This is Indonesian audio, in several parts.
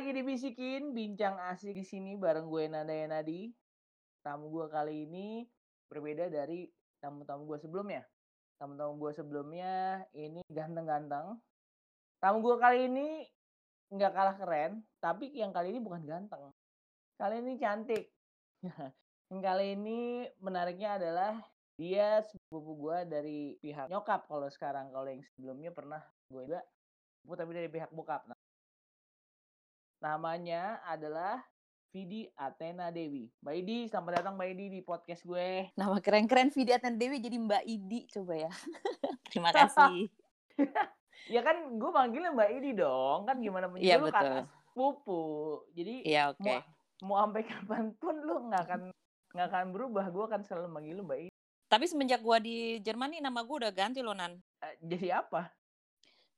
Lagi dibisikin bincang asik di sini bareng gue Nanda Nadi. Tamu gue kali ini berbeda dari tamu-tamu gue sebelumnya. Tamu-tamu gue sebelumnya ini ganteng-ganteng. Tamu gue kali ini nggak kalah keren, tapi yang kali ini bukan ganteng. Kali ini cantik. yang kali ini menariknya adalah dia sepupu gue dari pihak nyokap kalau sekarang kalau yang sebelumnya pernah gue juga tapi dari pihak bokap. Nah, namanya adalah Vidi Athena Dewi. Mbak Idi, selamat datang Mbak Idi di podcast gue. Nama keren-keren Vidi Athena Dewi jadi Mbak Idi coba ya. Terima kasih. ya kan gue manggilnya Mbak Idi dong. Kan gimana punya Iya lu betul. kakak sepupu. Jadi Iya oke. mau mau sampai kapan pun lu nggak akan nggak akan berubah. Gue akan selalu manggil lu Mbak Idi. Tapi semenjak gua di Jerman nih nama gua udah ganti loh Nan. Eh, jadi apa?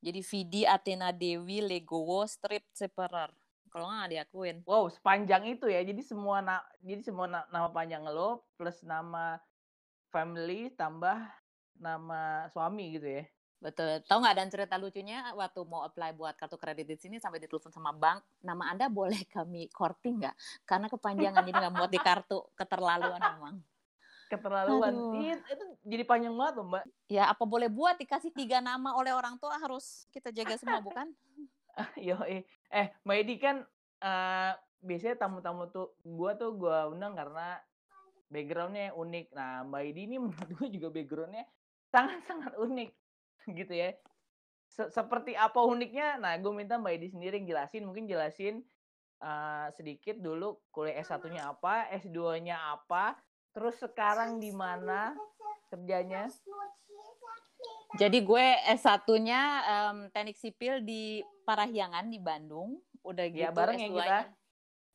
Jadi Vidi Athena Dewi Legowo Strip Separer. Kalau nggak diakuin. Wow, sepanjang itu ya. Jadi semua na jadi semua na- nama panjang lo plus nama family tambah nama suami gitu ya. Betul. Tahu nggak dan cerita lucunya waktu mau apply buat kartu kredit di sini sampai ditelepon sama bank, nama Anda boleh kami korting nggak? Karena kepanjangan jadi nggak muat di kartu, keterlaluan memang. Keterlaluan. Iya, itu jadi panjang banget loh, Mbak. Ya apa boleh buat dikasih tiga nama oleh orang tua harus kita jaga semua bukan? Yo, eh, Mbak Edi kan eh, biasanya tamu-tamu tuh gua tuh gua undang karena backgroundnya unik. Nah, Mbak Edi ini menurut gue juga backgroundnya sangat-sangat unik gitu ya. Se- seperti apa uniknya? Nah, gue minta Mbak Edi sendiri jelasin. Mungkin jelasin eh, sedikit dulu kuliah S1-nya apa, S2-nya apa, terus sekarang di mana kerjanya? Jadi gue S1-nya em, teknik sipil di Parahyangan di Bandung. Udah gitu Ya, bareng ya S2-nya. kita.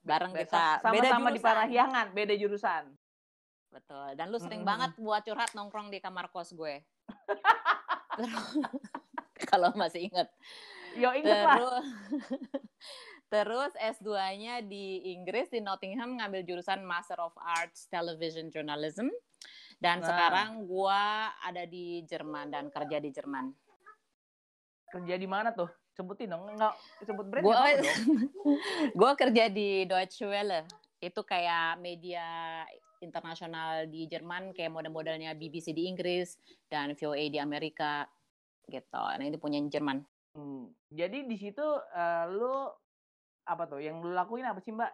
Bareng Be- kita. Sama-sama di. Parahyangan, beda jurusan. Betul. Dan lu sering Mm-mm. banget buat curhat nongkrong di kamar kos gue. Kalau masih inget. Yo, inget lah. Terus Terus S2-nya di Inggris di Nottingham ngambil jurusan Master of Arts Television Journalism. Dan Nah. sekarang gua ada di Jerman dan kerja di Jerman. Kerja di mana tuh? Sebutin dong. Enggak sebut brand Gua gua kerja di Deutsche Welle. Itu kayak media internasional di Jerman kayak model-modelnya BBC di Inggris dan VOA di Amerika gitu. Nah, itu punya Jerman. Hmm, Jadi di situ eh, lu apa tuh? Yang lu lakuin apa sih, Mbak?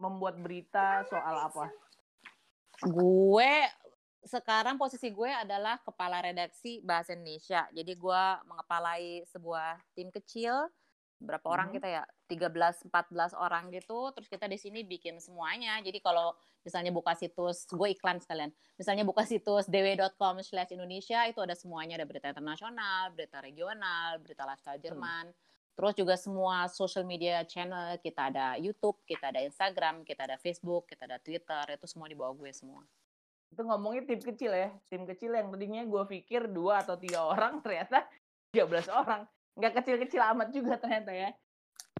Membuat berita soal apa? Gue sekarang posisi gue adalah kepala redaksi bahasa Indonesia. Jadi gue mengepalai sebuah tim kecil. Berapa orang Mhm. kita ya? 13 14 orang gitu. Terus kita di sini bikin semuanya. Jadi kalau misalnya buka situs, gue iklan sekalian. Misalnya buka situs dw.com/indonesia itu ada semuanya, ada berita internasional, berita regional, berita lifestyle Jerman. Terus juga semua social media channel, kita ada YouTube, kita ada Instagram, kita ada Facebook, kita ada Twitter, itu semua di bawah gue semua. Itu ngomongin tim kecil ya. Tim kecil yang tadinya gue pikir dua atau tiga orang, ternyata 13 orang. Nggak kecil-kecil amat juga ternyata ya.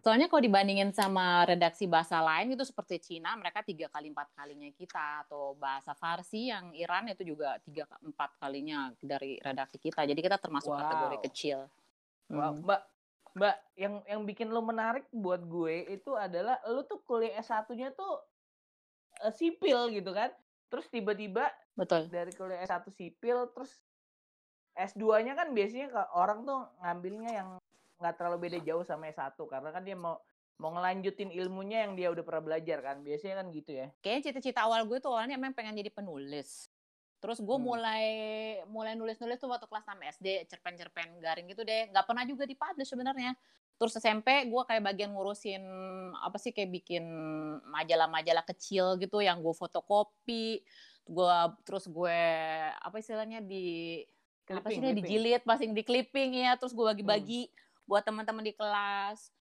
Soalnya kalau dibandingin sama redaksi bahasa lain itu seperti Cina, mereka tiga kali empat kalinya kita atau bahasa Farsi yang Iran itu juga tiga empat kalinya dari redaksi kita. Jadi kita termasuk Wow. kategori kecil. Wah, Hmm. Mbak, Mbak, yang yang bikin lo menarik buat gue itu adalah lo tuh kuliah S1-nya tuh eh, sipil gitu kan. Terus tiba-tiba Betul. dari kuliah S1 sipil terus S2-nya kan biasanya ke- orang tuh ngambilnya yang nggak terlalu beda jauh sama S1 karena kan dia mau mau ngelanjutin ilmunya yang dia udah pernah belajar kan. Biasanya kan gitu ya. Kayaknya cita-cita awal gue tuh awalnya emang pengen jadi penulis. Terus gue Hmm. mulai mulai nulis-nulis tuh waktu kelas 6 SD, cerpen-cerpen garing gitu deh. Nggak pernah juga dipublish sebenarnya. Terus SMP gue kayak bagian ngurusin apa sih kayak bikin majalah-majalah kecil gitu yang gue fotokopi. Gue terus gue apa istilahnya di apa sih dia dijilid, pasing di clipping ya. Terus gue bagi-bagi buat teman-teman di kelas.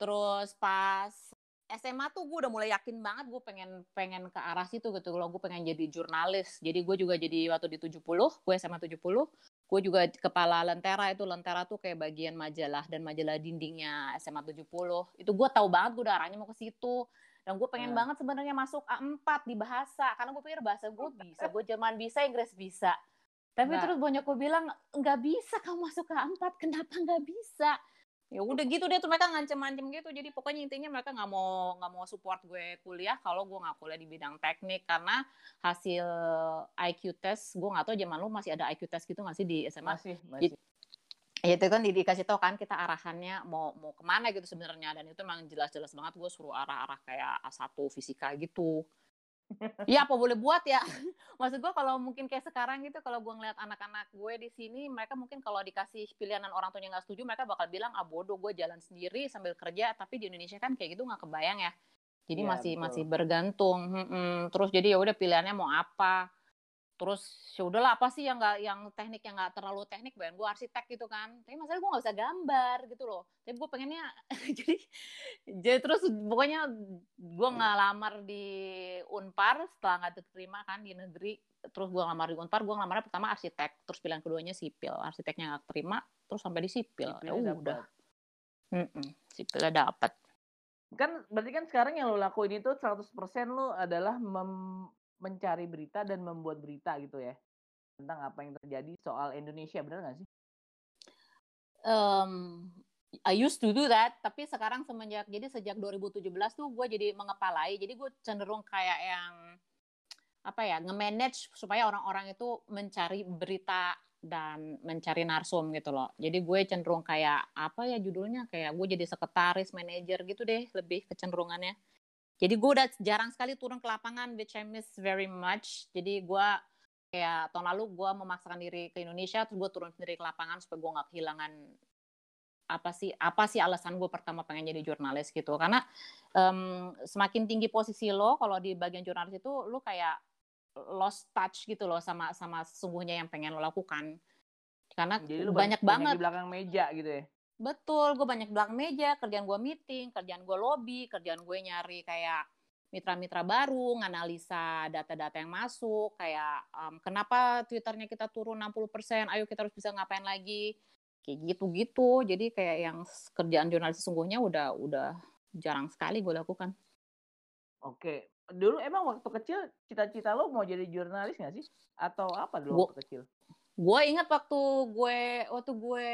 Terus pas SMA tuh gue udah mulai yakin banget gue pengen pengen ke arah situ gitu loh gue pengen jadi jurnalis jadi gue juga jadi waktu di 70 gue SMA 70 gue juga kepala lentera itu lentera tuh kayak bagian majalah dan majalah dindingnya SMA 70 itu gue tahu banget gue udah arahnya mau ke situ dan gue pengen Hmm. banget sebenarnya masuk A4 di bahasa karena gue pikir bahasa gue bisa gue Jerman bisa Inggris bisa tapi Nah. terus banyak gue bilang nggak bisa kamu masuk ke A4 kenapa nggak bisa ya udah gitu deh tuh mereka ngancem-ngancem gitu. Jadi pokoknya intinya mereka nggak mau nggak mau support gue kuliah kalau gue nggak kuliah di bidang teknik. Karena hasil IQ test gue nggak tahu zaman lu masih ada IQ test gitu nggak sih di SMA masih masih. ya itu kan di- dikasih tau kan kita arahannya mau mau ke mana gitu sebenarnya. Dan itu memang jelas-jelas banget gue suruh arah-arah kayak A1 fisika gitu ya apa boleh buat ya maksud gue kalau mungkin kayak sekarang gitu kalau gue ngeliat anak-anak gue di sini mereka mungkin kalau dikasih pilihan dan orang tuanya nggak setuju mereka bakal bilang ah bodoh gue jalan sendiri sambil kerja tapi di Indonesia kan kayak gitu nggak kebayang ya jadi Iya, masih betul. masih bergantung Mm-mm. terus jadi ya udah pilihannya mau apa terus ya udahlah apa sih yang nggak yang teknik yang nggak terlalu teknik bayang gue arsitek gitu kan. Tapi masalah gue nggak bisa gambar gitu loh. Tapi gue pengennya jadi jadi terus pokoknya gue nggak lamar di unpar setelah nggak diterima kan di negeri. Terus gue ngelamar di unpar gue ngelamarnya pertama arsitek. Terus pilihan keduanya sipil. Arsiteknya nggak terima terus sampai di sipil. Ya udah dapet. Mm-mm, sipilnya dapat kan berarti kan sekarang yang lo lakuin itu 100% lo adalah mem- mencari berita dan membuat berita gitu ya tentang apa yang terjadi soal Indonesia benar nggak sih? um, I used to do that, tapi sekarang semenjak jadi sejak 2017 tuh gue jadi mengepalai, jadi gue cenderung kayak yang apa ya nge-manage supaya orang-orang itu mencari berita dan mencari narsum gitu loh. Jadi gue cenderung kayak apa ya judulnya kayak gue jadi sekretaris, manajer gitu deh lebih kecenderungannya. Jadi gue udah jarang sekali turun ke lapangan, which I miss very much. Jadi gue kayak tahun lalu gue memaksakan diri ke Indonesia, terus gue turun sendiri ke lapangan supaya gue nggak kehilangan apa sih apa sih alasan gue pertama pengen jadi jurnalis gitu karena em, semakin tinggi posisi lo kalau di bagian jurnalis itu lo kayak lost touch gitu loh sama sama sesungguhnya yang pengen lo lakukan karena Jadi lo banyak banget di belakang meja gitu ya? Betul, gue banyak belakang meja, kerjaan gue meeting, kerjaan gue lobby, kerjaan gue nyari kayak mitra-mitra baru, nganalisa data-data yang masuk, kayak em, kenapa Twitternya kita turun 60%, ayo kita harus bisa ngapain lagi, kayak gitu-gitu. Jadi kayak yang kerjaan jurnalis sesungguhnya udah udah jarang sekali gue lakukan. Oke. Dulu emang waktu kecil cita-cita lo mau jadi juralis nggak sih? Atau apa dulu Gua- waktu kecil? Gue ingat waktu gue waktu gue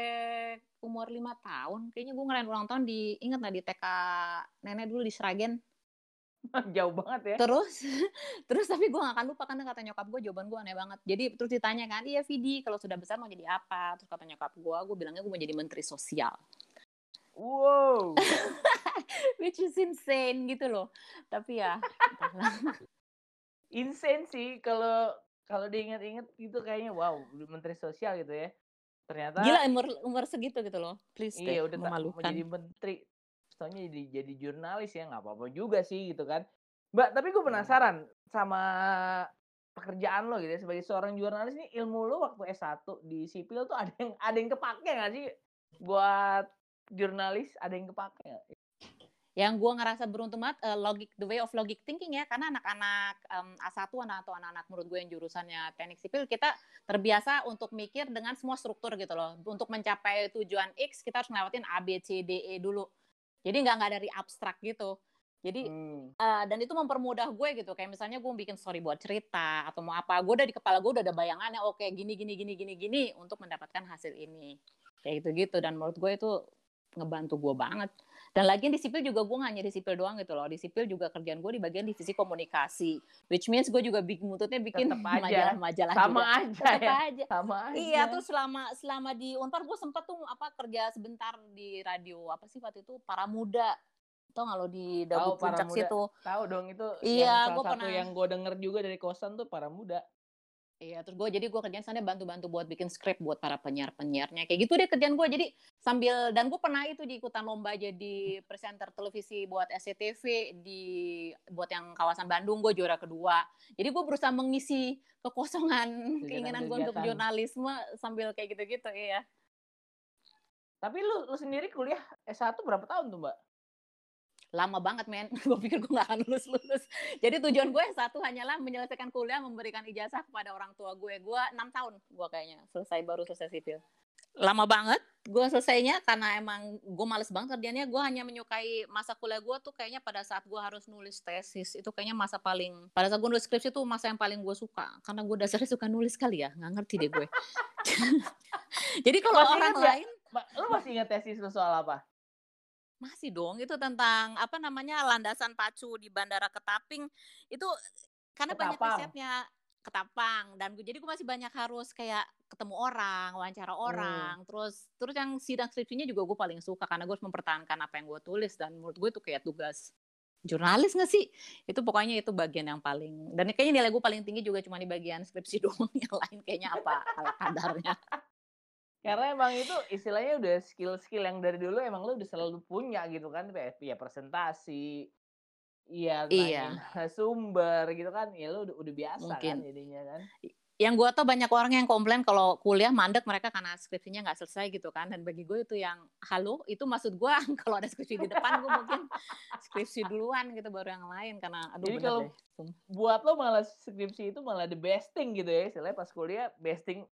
umur lima tahun, kayaknya gue ngerayain ulang tahun di ingat nggak di TK nenek dulu di Sragen. Jauh banget ya? Terus, terus tapi gue gak akan lupa karena kata nyokap gue jawaban gue aneh banget. Jadi terus ditanya kan, iya Vidi kalau sudah besar mau jadi apa? Terus kata nyokap gue, gue bilangnya gue mau jadi menteri sosial. Wow. Which is insane gitu loh. Tapi ya. Insane sih kalau kalau diingat-ingat gitu kayaknya wow, menteri sosial gitu ya. Ternyata gila umur umur segitu gitu loh. Please deh, iya udah tak mau memalukan. jadi menteri. Soalnya jadi jadi jurnalis ya nggak apa-apa juga sih gitu kan. Mbak, tapi gue penasaran sama pekerjaan lo gitu ya sebagai seorang jurnalis nih ilmu lo waktu S1 di sipil tuh ada yang ada yang kepake nggak sih buat jurnalis ada yang kepake nggak? Yang gue ngerasa beruntung banget, eh, logic, the way of logic thinking ya, karena anak-anak em, A1 anak atau anak-anak menurut gue yang jurusannya teknik sipil, kita terbiasa untuk mikir dengan semua struktur gitu loh. Untuk mencapai tujuan X, kita harus ngelewatin A, B, C, D, E dulu. Jadi nggak nggak dari abstrak gitu. Jadi Hmm. eh, dan itu mempermudah gue gitu. Kayak misalnya gue bikin story buat cerita atau mau apa, gue udah di kepala gue udah ada bayangannya. Oke, gini gini gini gini gini untuk mendapatkan hasil ini. Kayak gitu gitu. Dan menurut gue itu ngebantu gue banget. Dan lagi di sipil juga gue nggak nyari sipil doang gitu loh. Di sipil juga kerjaan gue di bagian divisi komunikasi. Which means gue juga bikin muntutnya bikin majalah-majalah sama juga. aja Tetep ya aja. sama aja Iya, terus selama selama di Unpar gue sempet tuh apa kerja sebentar di radio apa sih waktu itu Para Muda. Tau nggak lo di Para Puncak situ. tahu dong itu Iya, satu pernah- yang gue denger juga dari kosan tuh para muda Iya, terus gue jadi gue kerjaan sana bantu-bantu buat bikin skrip buat para penyiar-penyiarnya. Kayak gitu deh kerjaan gue. Jadi sambil dan gue pernah itu di ikutan lomba jadi presenter televisi buat SCTV di buat yang kawasan Bandung gue juara kedua. Jadi gue berusaha mengisi kekosongan keinginan gue untuk jurnalisme sambil kayak gitu-gitu iya. tapi lu lu sendiri kuliah S1 berapa tahun tuh mbak lama banget men. Gue pikir gue gak akan lulus lulus jadi tujuan gue satu hanyalah menyelesaikan kuliah memberikan ijazah kepada orang tua gue. Gue enam tahun gue kayaknya selesai baru selesai sipil. Lama banget? Gue selesainya karena emang gue males banget kerjanya. Gue hanya menyukai masa kuliah gue tuh kayaknya pada saat gue harus nulis tesis itu kayaknya masa paling pada saat gue nulis skripsi tuh masa yang paling gue suka. Karena gue dasarnya suka nulis kali ya nggak ngerti deh gue. Jadi kalau orang lain lu masih ingat tesis lu soal apa Masih dong, itu tentang apa namanya landasan pacu di Bandara Ketaping itu karena banyak Ketapang. risetnya Ketapang dan gue jadi gue masih banyak harus kayak ketemu orang, wawancara Hmm. orang, terus terus yang sidang skripsinya juga gue paling suka karena gue harus mempertahankan apa yang gue tulis dan menurut gue itu kayak tugas jurnalis nggak sih? Itu pokoknya itu bagian yang paling dan kayaknya nilai gue paling tinggi juga cuma di bagian skripsi doang, yang lain kayaknya apa ala kadarnya. Karena emang itu istilahnya udah skill-skill yang dari dulu emang lu udah selalu punya gitu kan, ya presentasi, ya Iya. sumber gitu kan, ya lu udah udah biasa kan Mungkin. jadinya kan. Yang gue tau banyak orang yang komplain kalau kuliah mandek mereka karena skripsinya nggak selesai gitu kan. Dan bagi gue itu yang halo itu maksud gue kalau ada skripsi di depan gue mungkin skripsi duluan gitu baru yang lain karena aduh Jadi kalau deh. Buat lo malah skripsi itu malah the best thing gitu ya, istilahnya pas kuliah best thing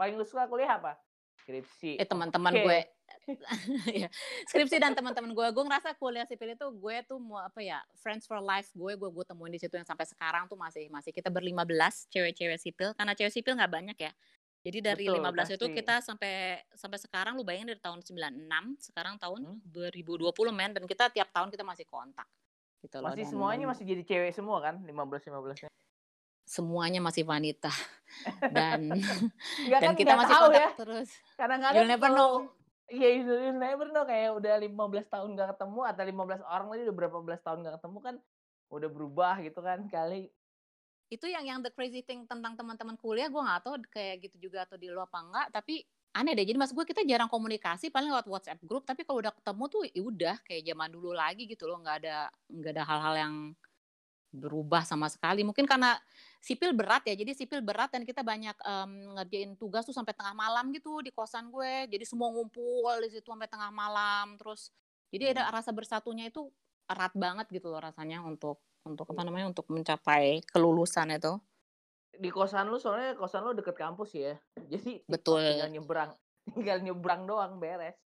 paling lu suka kuliah apa? Skripsi. Eh teman-teman Oke. gue ya, skripsi dan teman-teman gue gue ngerasa kuliah sipil itu gue tuh mau apa ya friends for life gue gue gue temuin di situ yang sampai sekarang tuh masih masih kita berlima belas cewek-cewek sipil karena cewek sipil nggak banyak ya jadi dari Betul, 15 itu kita sampai sampai sekarang lu bayangin dari tahun 96 sekarang tahun Hmm. 2020 men dan kita tiap tahun kita masih kontak gitu loh Masih semuanya masih jadi cewek semua kan? 15 15 nya. Semuanya masih wanita dan dan kan kita nggak masih tahu kontak ya. terus Kadang-kadang You'll never know. Iya, you'll you'll never know kayak udah 15 tahun gak ketemu atau 15 orang tadi udah berapa belas tahun gak ketemu kan udah berubah gitu kan kali. itu yang yang the crazy thing tentang teman-teman kuliah gue nggak tahu kayak gitu juga atau di lu apa enggak tapi aneh deh jadi maksud gue kita jarang komunikasi paling lewat WhatsApp grup tapi kalau udah ketemu tuh ya udah kayak zaman dulu lagi gitu loh nggak ada nggak ada hal-hal yang berubah sama sekali mungkin karena sipil berat ya jadi sipil berat dan kita banyak em, ngerjain tugas tuh sampai tengah malam gitu di kosan gue jadi semua ngumpul di situ sampai tengah malam terus jadi ada rasa bersatunya itu erat banget gitu loh rasanya untuk untuk apa namanya untuk mencapai kelulusan itu Di kosan lu soalnya kosan lu deket kampus ya. Jadi Betul. tinggal nyebrang. Tinggal nyebrang doang beres.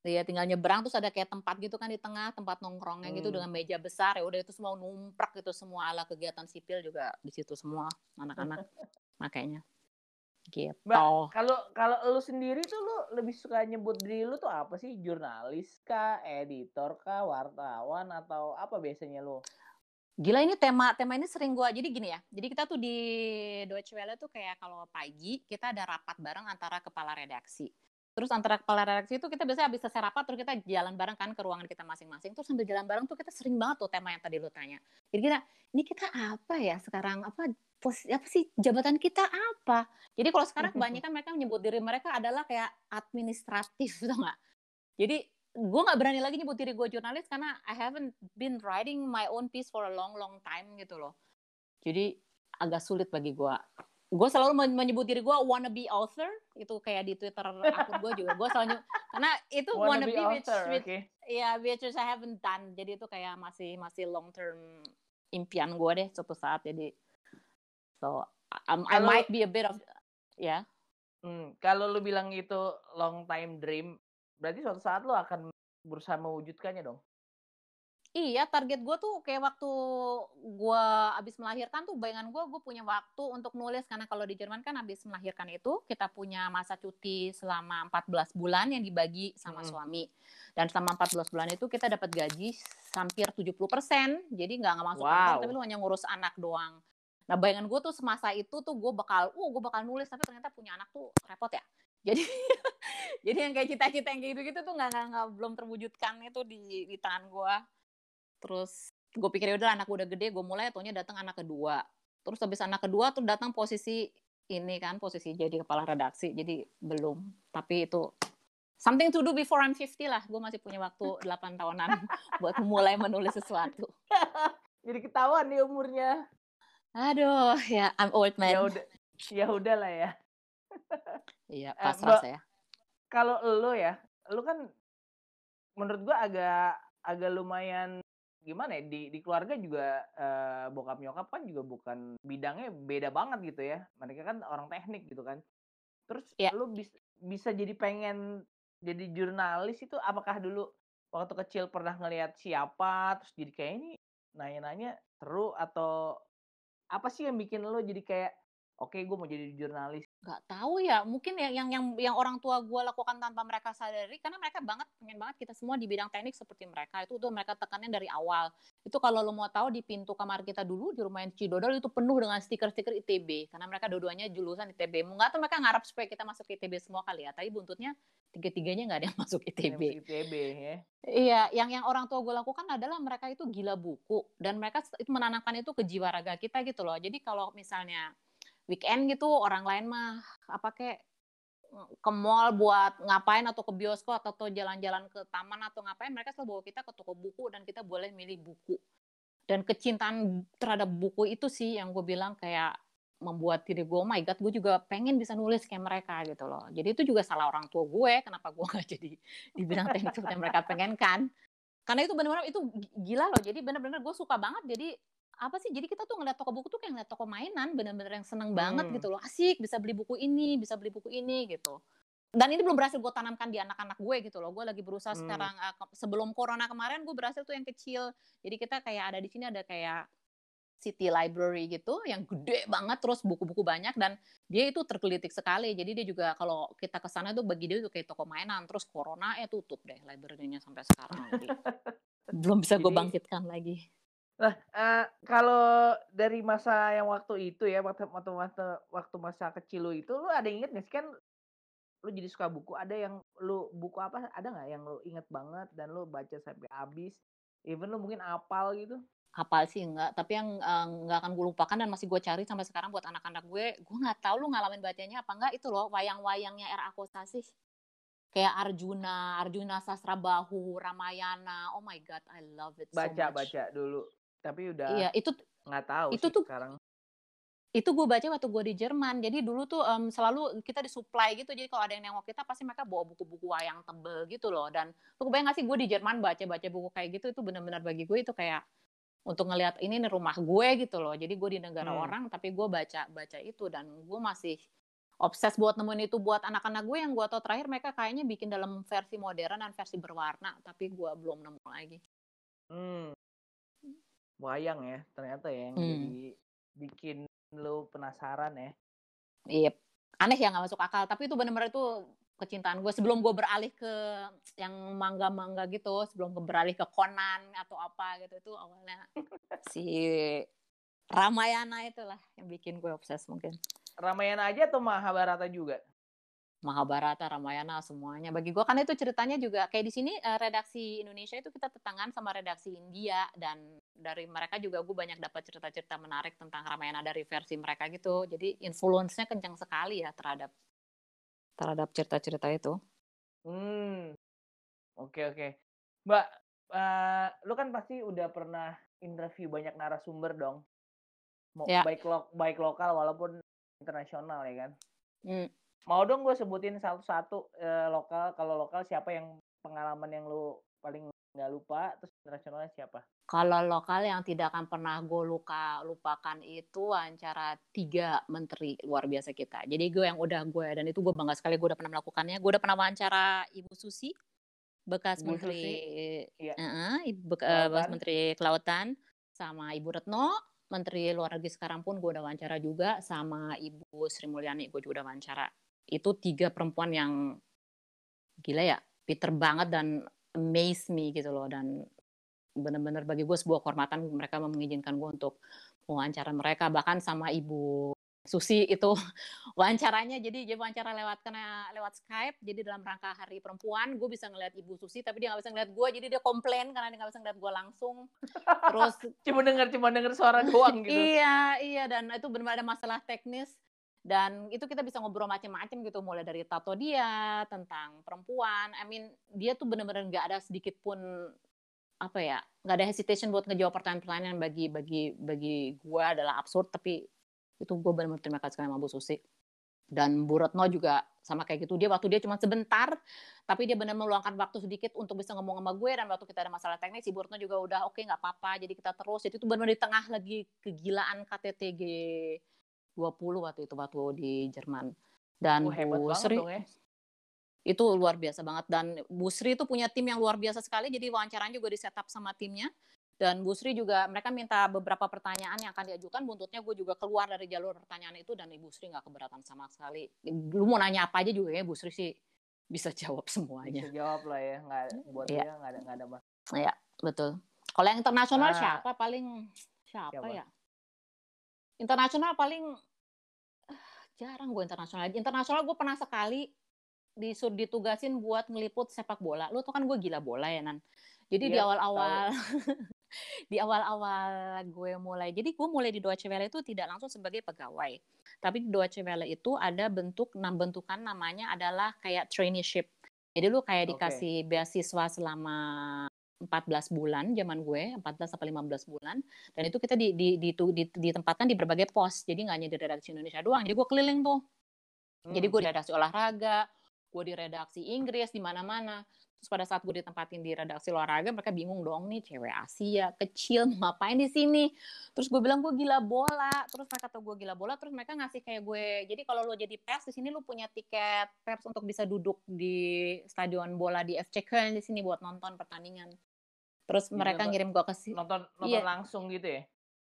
Iya tinggal nyebrang terus ada kayak tempat gitu kan di tengah tempat nongkrongnya gitu Hmm. dengan meja besar ya udah itu semua numprak gitu semua ala kegiatan sipil juga di situ semua anak-anak makanya gitu Mbak, kalau kalau lu sendiri tuh lu lebih suka nyebut diri lu tuh apa sih? Jurnalis kah, editor kah, wartawan atau apa biasanya lu? gila ini tema tema ini sering gua jadi gini ya jadi kita tuh di Deutsche Welle tuh kayak kalau pagi kita ada rapat bareng antara kepala redaksi terus antara kepala redaksi itu kita biasanya habis selesai rapat terus kita jalan bareng kan ke ruangan kita masing-masing. Terus sambil jalan bareng tuh kita sering banget tuh tema yang tadi lu tanya. Jadi kita ini kita apa ya sekarang? Apa pos apa sih jabatan kita apa? Jadi kalau sekarang kebanyakan mereka menyebut diri mereka adalah kayak administratif tau nggak? Jadi gue nggak berani lagi nyebut diri gue jurnalis karena I haven't been writing my own piece for a long long time gitu loh. Jadi agak sulit bagi gue gue selalu men- menyebut diri gue wannabe author itu kayak di twitter akun gue juga gue selalu karena itu Wannabe wannabe, which, author, which oke. ya which is I haven't done jadi itu kayak masih masih long term impian gue deh suatu saat jadi so um, I Kalau- might be a bit of ya Hmm, kalau lu bilang itu long time dream, berarti suatu saat lu akan berusaha mewujudkannya dong. Iya, target gue tuh kayak waktu gue abis melahirkan tuh bayangan gue, gue punya waktu untuk nulis karena kalau di Jerman kan abis melahirkan itu kita punya masa cuti selama 14 bulan yang dibagi sama Mm-mm. suami. Dan selama 14 bulan itu kita dapat gaji hampir 70%, jadi nggak nggak masuk Wow. kantor tapi lu hanya ngurus anak doang. Nah bayangan gue tuh semasa itu tuh gue bakal, uh gue bakal nulis tapi ternyata punya anak tuh repot ya. Jadi jadi yang kayak cita-cita yang kayak gitu-gitu tuh nggak nggak nggak belum terwujudkan itu di di tangan gue terus gue pikir ya udah anak gue udah gede gue mulai. Taunya datang anak kedua. Terus habis anak kedua tuh datang posisi ini kan posisi jadi kepala redaksi. Jadi belum. Tapi itu something to do before I'm 50 lah. Gue masih punya waktu 8 tahunan buat mulai menulis sesuatu. Jadi ketahuan nih umurnya. aduh ya I'm old Ya man. udah, ya udah lah ya. iya Eh, pasrah Mbak, saya Kalau lu ya, lu kan menurut gua agak agak lumayan gimana ya di di keluarga juga eh, bokap nyokap kan juga bukan bidangnya beda banget gitu ya. Mereka kan orang teknik gitu kan. Terus Iya. lu bis, bisa jadi pengen jadi jurnalis itu apakah dulu waktu kecil pernah ngelihat siapa terus jadi kayak ini nanya-nanya seru atau apa sih yang bikin lu jadi kayak oke okay, gue mau jadi jurnalis. Nggak tahu ya mungkin ya yang yang yang orang tua gue lakukan tanpa mereka sadari karena mereka banget pengen banget kita semua di bidang teknik seperti mereka. Itu tuh mereka tekannya dari awal. Itu kalau lo mau tahu di pintu kamar kita dulu di rumah yang Cidodol itu penuh dengan stiker-stiker ITB karena mereka dua-duanya julusan ITB nggak tuh mereka ngarap supaya kita masuk ITB semua kali ya tapi buntutnya tiga-tiganya nggak ada yang masuk ITB ITB ya. Iya yang yang orang tua gue lakukan adalah mereka itu gila buku dan mereka itu menanamkan itu ke jiwa raga kita gitu loh. Jadi kalau misalnya weekend gitu orang lain mah apa kayak ke mall buat ngapain atau ke bioskop atau jalan-jalan ke taman atau ngapain mereka selalu bawa kita ke toko buku dan kita boleh milih buku. Dan kecintaan terhadap buku itu sih yang gue bilang kayak membuat diri gue oh my god gue juga pengen bisa nulis kayak mereka gitu loh. Jadi itu juga salah orang tua gue kenapa gue gak jadi dibilang teknik seperti yang mereka pengen kan karena itu benar-benar itu gila loh. Jadi benar-benar gue suka banget jadi apa sih jadi kita tuh ngeliat toko buku tuh kayak ngeliat toko mainan bener-bener yang seneng banget hmm. gitu loh. Asik bisa beli buku ini bisa beli buku ini gitu. Dan ini belum berhasil gue tanamkan di anak-anak gue gitu loh. Gue lagi berusaha hmm. sekarang uh, sebelum corona kemarin gue berhasil tuh yang kecil. Jadi kita kayak ada di sini ada kayak city library gitu yang gede banget terus buku-buku banyak dan dia itu tergelitik sekali. Jadi dia juga kalau kita ke sana tuh bagi dia tuh kayak toko mainan terus corona ya tutup deh library-nya sampai sekarang jadi belum bisa gue bangkitkan lagi Nah, uh, kalau dari masa yang waktu itu ya, waktu waktu waktu waktu masa kecil lu itu, lu ada inget nggak sih kan lu jadi suka buku, ada yang lu buku apa, ada nggak yang lu inget banget dan lu baca sampai habis? Even lu mungkin apal gitu? Apal sih enggak, tapi yang uh, nggak akan gue lupakan dan masih gue cari sampai sekarang buat anak-anak gue, gue nggak tahu lu ngalamin bacanya apa enggak itu loh, wayang-wayangnya era Akosasi. Kayak Arjuna, Arjuna Sastra Bahu, Ramayana. Oh my god, I love it baca, so much. Baca baca dulu. Tapi udah Iya, itu nggak tahu itu sih tuh sekarang. Itu gue baca waktu gue di Jerman. Jadi dulu tuh um, selalu kita disuplai gitu. Jadi kalau ada yang nengok kita pasti mereka bawa buku-buku wayang tebel gitu loh. Dan lu kebayang gak sih gue di Jerman baca-baca buku kayak gitu itu benar-benar bagi gue itu kayak untuk ngelihat ini nih rumah gue gitu loh. Jadi gue di negara hmm. orang tapi gue baca baca itu dan gue masih obses buat nemuin itu buat anak-anak gue yang gue tau terakhir mereka kayaknya bikin dalam versi modern dan versi berwarna tapi gue belum nemu lagi. Hmm wayang ya ternyata ya yang hmm. jadi bikin lo penasaran ya. Iya aneh ya nggak masuk akal. Tapi itu benar-benar itu kecintaan gue sebelum gue beralih ke yang mangga-mangga gitu sebelum gue beralih ke Conan atau apa gitu itu awalnya si Ramayana itulah yang bikin gue obses mungkin. Ramayana aja atau Mahabharata juga Mahabharata, Ramayana semuanya. Bagi gue kan itu ceritanya juga kayak di sini uh, redaksi Indonesia itu kita tetangan sama redaksi India dan dari mereka juga gue banyak dapat cerita-cerita menarik tentang Ramayana dari versi mereka gitu. Jadi influence-nya kencang sekali ya terhadap terhadap cerita-cerita itu. Hmm. Oke okay, oke. Okay. Mbak, uh, lu kan pasti udah pernah interview banyak narasumber dong. Mau ya. baik lo baik lokal walaupun internasional ya kan. Hmm Mau dong gue sebutin satu-satu uh, lokal. Kalau lokal siapa yang pengalaman yang lu paling nggak lupa, terus internasionalnya siapa? Kalau lokal yang tidak akan pernah gue luka lupakan itu wawancara tiga menteri luar biasa kita. Jadi gue yang udah gue dan itu gue bangga sekali gue udah pernah melakukannya. Gue udah pernah wawancara Ibu Susi, bekas Ibu menteri, Susi, iya. uh, bekas menteri kelautan, sama Ibu Retno, menteri luar negeri sekarang pun gue udah wawancara juga, sama Ibu Sri Mulyani gue juga udah wawancara itu tiga perempuan yang gila ya Peter banget dan amaze me gitu loh. Dan benar-benar bagi gue sebuah kehormatan mereka mengizinkan gue untuk wawancara mereka. Bahkan sama ibu Susi itu wawancaranya. Jadi dia wawancara lewat karena lewat Skype. Jadi dalam rangka Hari Perempuan gue bisa ngeliat Ibu Susi tapi dia nggak bisa ngeliat gue jadi dia komplain karena dia nggak bisa ngeliat gue langsung. Terus cuma dengar cuma dengar suara doang gitu. Iya iya. Dan itu benar-benar ada masalah teknis dan itu kita bisa ngobrol macam-macam gitu mulai dari tato dia tentang perempuan. I mean dia tuh bener-bener nggak ada sedikit pun apa ya nggak ada hesitation buat ngejawab pertanyaan-pertanyaan bagi bagi bagi gue adalah absurd. Tapi itu gue benar-benar terima kasih sama Bu Susi. Dan Bu Retno juga sama kayak gitu. Dia waktu dia cuma sebentar tapi dia benar meluangkan waktu sedikit untuk bisa ngomong sama gue. Dan waktu kita ada masalah teknis si Bu Retno juga udah oke okay, nggak apa-apa jadi kita terus. Jadi itu benar-benar di tengah lagi kegilaan KTTG 20 waktu itu waktu di Jerman. Dan oh, Bu Sri ya. itu luar biasa banget dan Bu Sri itu punya tim yang luar biasa sekali jadi wawancaranya juga di setup sama timnya Dan Bu Sri juga mereka minta beberapa pertanyaan yang akan diajukan. Buntutnya gue juga keluar dari jalur pertanyaan itu dan Ibu Sri nggak keberatan sama sekali. Lu mau nanya apa aja juga ya Bu Sri sih bisa jawab semuanya. Bisa jawab lah ya, nggak buat Iya. dia nggak ada nggak ada mas. Iya, betul. Kalau yang internasional Nah. siapa paling siapa, Siapa? ya? Internasional paling ah, jarang gue internasional. Internasional gue pernah sekali disur ditugasin buat ngeliput sepak bola. Lu tuh kan gue gila bola ya Nan. Jadi di Iya, awal-awal di awal-awal gue mulai. Jadi gue mulai di Deutsche Welle itu tidak langsung sebagai pegawai. Tapi di Deutsche Welle itu ada bentuk enam bentukan namanya adalah kayak traineeship. Jadi lu kayak dikasih beasiswa selama 14 bulan zaman gue, 14 sampai 15 bulan. Dan itu kita di, di, di, di- ditempatkan di berbagai pos. Jadi nggak hanya di redaksi Indonesia doang. Jadi gue keliling tuh. Jadi Hmm. gue di redaksi olahraga, gue di redaksi Inggris, di mana-mana. Terus pada saat gue ditempatin di redaksi olahraga, mereka bingung dong nih cewek Asia kecil ngapain di sini. Terus gue bilang gue gila bola. Terus mereka tahu gue gila bola, terus mereka ngasih kayak gue. Jadi kalau lo jadi pers di sini lo punya tiket pers untuk bisa duduk di stadion bola di FC Köln di sini buat nonton pertandingan. Terus Jadi mereka nonton- ngirim gue ke sini. nonton nonton Iya. langsung gitu ya.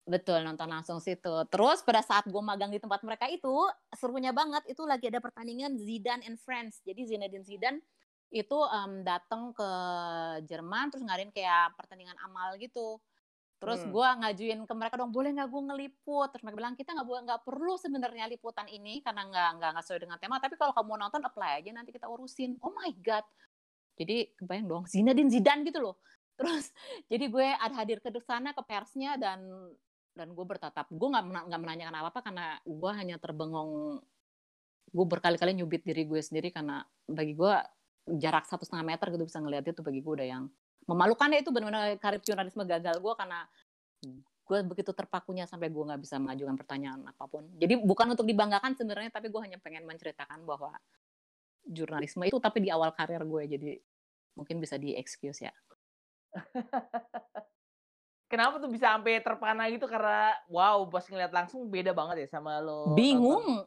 Betul, nonton langsung situ. Terus pada saat gue magang di tempat mereka itu, serunya banget, itu lagi ada pertandingan Zidane and Friends. Jadi Zinedine Zidane itu em, datang ke Jerman, terus ngadain kayak pertandingan amal gitu. Terus Hmm. gue ngajuin ke mereka dong, boleh nggak gue ngeliput? Terus mereka bilang, kita nggak boleh- nggak perlu sebenarnya liputan ini, karena nggak nggak nggak sesuai dengan tema. Tapi kalau kamu mau nonton, apply aja, nanti kita urusin. Oh my God. Jadi kebayang dong, Zinedine Zidane gitu loh. Terus jadi gue ada hadir ke sana ke persnya dan dan gue bertatap. Gue nggak nggak menanyakan apa apa karena gue hanya terbengong. Gue berkali-kali nyubit diri gue sendiri karena bagi gue jarak satu setengah meter gitu bisa ngeliat itu bagi gue udah yang memalukan ya itu benar-benar karir jurnalisme gagal gue karena gue begitu terpakunya sampai gue nggak bisa mengajukan pertanyaan apa pun. Jadi bukan untuk dibanggakan sebenarnya tapi gue hanya pengen menceritakan bahwa jurnalisme itu tapi di awal karir gue. Jadi mungkin bisa di excuse ya Kenapa tuh bisa sampai terpana gitu? Karena wow pas ngeliat langsung beda banget ya sama lo. bingung.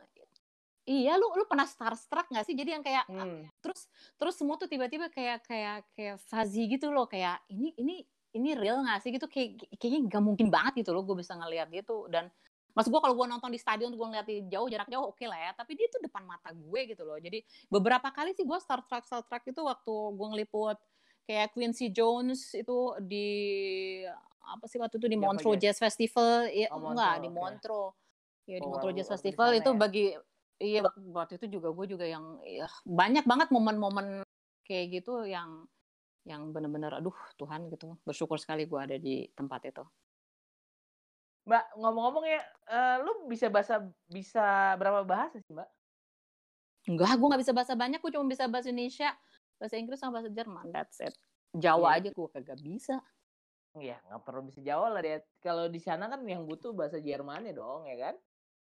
Iya lu lu pernah starstruck nggak sih? Jadi yang kayak Hmm. terus terus semua tuh tiba-tiba kayak kayak kayak fuzzy gitu loh. Kayak ini ini ini real nggak sih? Gitu. Kayak kayaknya nggak mungkin banget gitu loh gue bisa ngeliat gitu. Dan maksud gue kalau gue nonton di stadion gue ngeliat di jauh jarak jauh oke lah ya. Tapi dia tuh depan mata gue gitu loh. Jadi beberapa kali sih gue starstruck starstruck itu waktu gue ngeliput kayak Quincy Jones itu di apa sih waktu itu di apa, Montreux Jazz? Jazz Festival ya Oh, enggak di Montreux. Montreux ya di Oh, Montreux Jazz Festival itu ya? bagi iya waktu itu juga gue juga yang ya, banyak banget momen-momen kayak gitu yang yang bener-bener aduh Tuhan gitu bersyukur sekali gue ada di tempat itu Mbak ngomong-ngomong ya, eh, lu bisa bahasa bisa berapa bahasa sih Mbak? enggak gue nggak bisa bahasa banyak gue cuma bisa bahasa Indonesia bahasa Inggris sama bahasa Jerman that's it Jawa Iya. aja gue kagak bisa Ya nggak perlu bisa Jawa lah dia. Kalau di sana kan yang butuh bahasa Jermannya dong ya kan?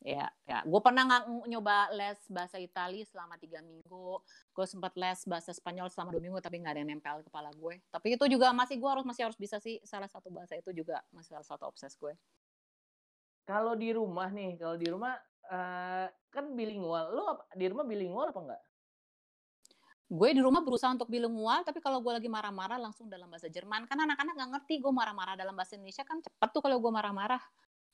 ya ya gue pernah nggak nyoba les bahasa Itali selama tiga minggu gue sempat les bahasa Spanyol selama dua minggu tapi nggak ada yang nempel kepala gue tapi itu juga masih gue harus masih harus bisa sih salah satu bahasa itu juga masih salah satu obses gue Kalau di rumah nih, kalau di rumah eh, kan bilingual. Lu apa- di rumah bilingual apa enggak? Gue di rumah berusaha untuk bilingual tapi kalau gue lagi marah-marah langsung dalam bahasa Jerman. Kan anak-anak nggak ngerti gue marah-marah dalam bahasa Indonesia kan cepet tuh kalau gue marah-marah.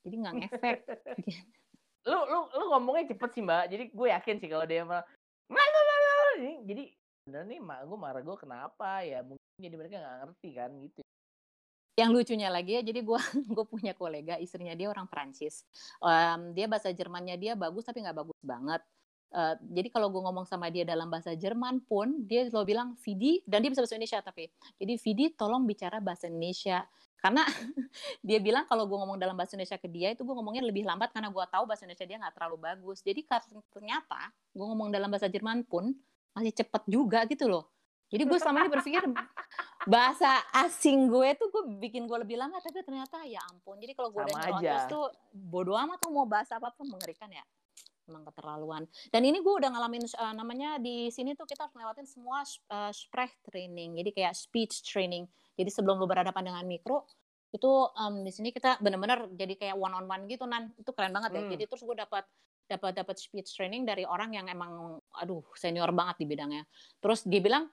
Jadi nggak ngefek. Lu lu lu ngomongnya cepet sih mbak. Jadi gue yakin sih kalau dia malah "Lalalala," ini jadi bener nih mak gue marah gue kenapa? Ya mungkin jadi mereka nggak ngerti kan gitu. Yang lucunya lagi ya jadi gue gue punya kolega istrinya dia orang Prancis Em, dia bahasa Jermannya dia bagus tapi nggak bagus banget Eh, jadi kalau gue ngomong sama dia dalam bahasa Jerman pun dia selalu bilang Vidi dan dia bisa bahasa Indonesia tapi. Jadi Vidi tolong bicara bahasa Indonesia. Karena dia bilang kalau gue ngomong dalam bahasa Indonesia ke dia itu gue ngomongnya lebih lambat karena gue tahu bahasa Indonesia dia nggak terlalu bagus. Jadi ternyata gue ngomong dalam bahasa Jerman pun masih cepet juga gitu loh. Jadi gue selama ini berpikir bahasa asing gue tuh gue bikin gue lebih lama tapi ternyata ya ampun. Jadi kalau gue aja. tuh bodo amat tuh mau bahasa apa pun mengerikan ya emang keterlaluan. Dan ini gue udah ngalamin uh, namanya di sini tuh kita harus ngelewatin semua uh, Sprech training. Jadi kayak speech training. Jadi sebelum lu berhadapan dengan mikro itu um, di sini kita benar-benar jadi kayak one on one gitu nan. Itu keren banget ya. Hmm. jadi terus gue dapat dapat dapat speech training dari orang yang emang aduh senior banget di bidangnya. Terus dia bilang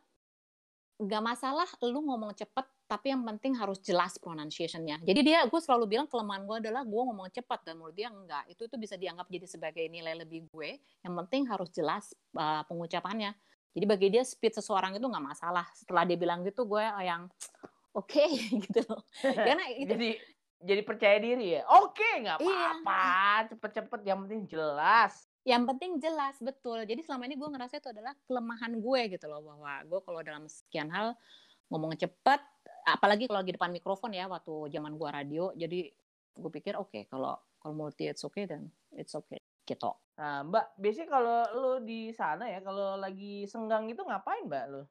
nggak masalah lu ngomong cepet tapi yang penting harus jelas pronunciation-nya. Jadi dia gue selalu bilang kelemahan gue adalah gue ngomong cepat dan menurut dia enggak. Itu itu bisa dianggap jadi sebagai nilai lebih gue. Yang penting harus jelas uh, pengucapannya. Jadi bagi dia speed seseorang itu nggak masalah. Setelah dia bilang gitu gue yang oke okay, gitu loh. Karena itu jadi jadi percaya diri ya? Oke nggak iya. apa-apa. Iya. cepet-cepet yang penting jelas yang penting jelas betul. Jadi selama ini gue ngerasa itu adalah kelemahan gue gitu loh bahwa gue kalau dalam sekian hal ngomong cepet apalagi kalau di depan mikrofon ya waktu zaman gue radio. Jadi gue pikir oke okay, kalau kalau multi it's okay dan it's okay gitu. Nah mbak biasanya kalau lo di sana ya kalau lagi senggang itu ngapain mbak lo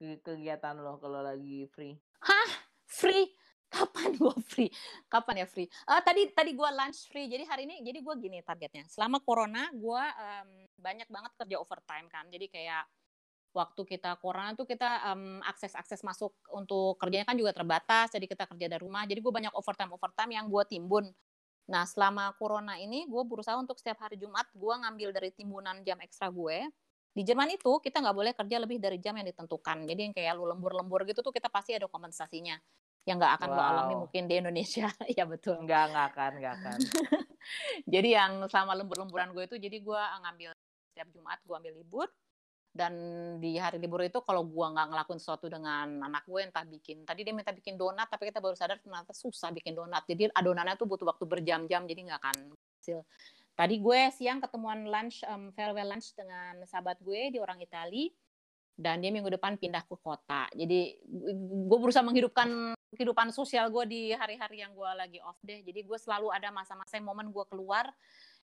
kegiatan lo kalau lagi free? Hah? Free kapan gue free? Kapan ya free? Uh, tadi tadi gue lunch free. Jadi hari ini jadi gue gini targetnya. Selama corona gue um, banyak banget kerja overtime kan. Jadi kayak waktu kita corona tuh kita um, akses akses masuk untuk kerjanya kan juga terbatas. Jadi kita kerja dari rumah. Jadi gue banyak overtime overtime yang gue timbun. Nah selama corona ini gue berusaha untuk setiap hari Jumat gue ngambil dari timbunan jam ekstra gue. Di Jerman itu kita nggak boleh kerja lebih dari jam yang ditentukan. Jadi yang kayak lu lembur-lembur gitu tuh kita pasti ada kompensasinya yang nggak akan wow. lo alami mungkin di Indonesia. Ya betul. Nggak nggak akan nggak akan. Jadi yang sama lembur-lemburan gue itu jadi gue ngambil setiap Jumat gue ambil libur. Dan di hari libur itu kalau gue nggak ngelakuin sesuatu dengan anak gue entah bikin tadi dia minta bikin donat tapi kita baru sadar ternyata susah bikin donat. Jadi adonannya tuh butuh waktu berjam-jam jadi nggak akan hasil tadi gue siang ketemuan lunch um, farewell lunch dengan sahabat gue di orang Italia dan dia minggu depan pindah ke kota. Jadi gue berusaha menghidupkan kehidupan sosial gue di hari-hari yang gue lagi off deh. Jadi gue selalu ada masa-masa momen gue keluar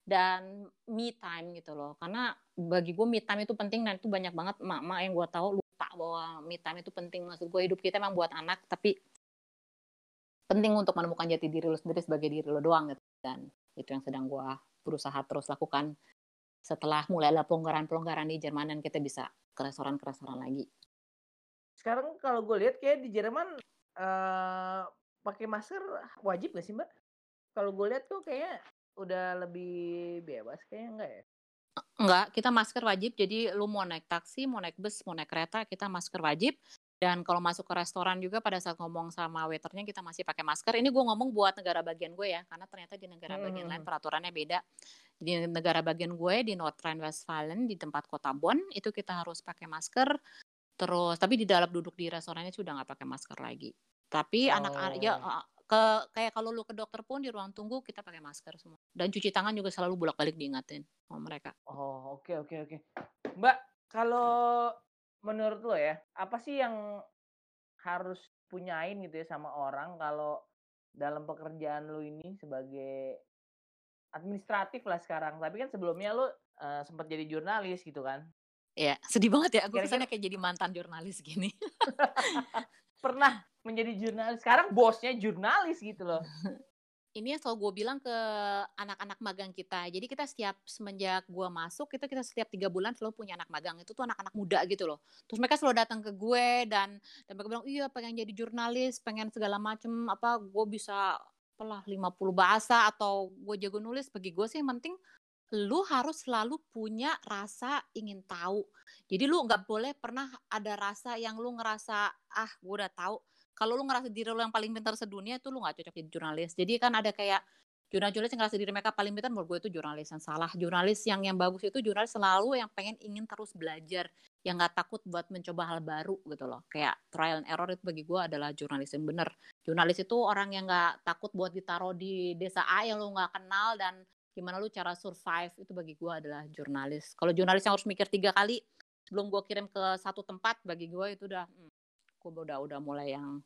dan me time gitu loh. Karena bagi gue me time itu penting dan itu banyak banget emak-emak yang gue tahu lupa bahwa me time itu penting. Maksud gue hidup kita emang buat anak tapi penting untuk menemukan jati diri lo sendiri sebagai diri lo doang gitu. Dan itu yang sedang gue berusaha terus lakukan setelah mulai ada pelonggaran-pelonggaran di Jerman dan kita bisa ke restoran-restoran lagi. Sekarang kalau gue lihat kayak di Jerman uh, pakai masker wajib gak sih mbak? Kalau gue lihat tuh kayak udah lebih bebas kayaknya enggak ya? Enggak, kita masker wajib. Jadi lu mau naik taksi, mau naik bus, mau naik kereta, kita masker wajib. Dan kalau masuk ke restoran juga pada saat ngomong sama waiternya kita masih pakai masker. Ini gue ngomong buat negara bagian gue ya, karena ternyata di negara hmm. bagian lain peraturannya beda. Di negara bagian gue di North Rhine-Westphalen di tempat kota Bonn itu kita harus pakai masker. Terus tapi di dalam duduk di restorannya sudah nggak pakai masker lagi. Tapi oh. anak-anak ya ke kayak kalau lu ke dokter pun di ruang tunggu kita pakai masker semua. Dan cuci tangan juga selalu bolak-balik diingatin sama mereka. Oh, oke okay, oke okay, oke. Okay. Mbak, kalau menurut lo ya, apa sih yang harus punyain gitu ya sama orang kalau dalam pekerjaan lo ini sebagai administratif lah sekarang. Tapi kan sebelumnya lo uh, sempat jadi jurnalis gitu kan? Iya, sedih banget ya. Aku kesannya kayak jadi mantan jurnalis gini. Pernah menjadi jurnalis. Sekarang bosnya jurnalis gitu loh. ini yang selalu gue bilang ke anak-anak magang kita. Jadi kita setiap semenjak gue masuk, itu kita setiap tiga bulan selalu punya anak magang. Itu tuh anak-anak muda gitu loh. Terus mereka selalu datang ke gue dan dan mereka bilang, iya pengen jadi jurnalis, pengen segala macem apa gue bisa apalah 50 bahasa atau gue jago nulis. Bagi gue sih yang penting lu harus selalu punya rasa ingin tahu. Jadi lu nggak boleh pernah ada rasa yang lu ngerasa ah gue udah tahu. Kalau lu ngerasa diri lu yang paling pintar sedunia itu lu nggak cocok jadi jurnalis. Jadi kan ada kayak jurnalis yang ngerasa diri mereka paling pintar menurut gue itu jurnalis yang salah. Jurnalis yang yang bagus itu jurnalis selalu yang pengen ingin terus belajar yang nggak takut buat mencoba hal baru gitu loh. Kayak trial and error itu bagi gue adalah jurnalis yang bener jurnalis itu orang yang nggak takut buat ditaruh di desa A yang lu nggak kenal dan gimana lu cara survive itu bagi gue adalah jurnalis kalau jurnalis yang harus mikir tiga kali sebelum gue kirim ke satu tempat bagi gue itu udah hmm, gue udah udah mulai yang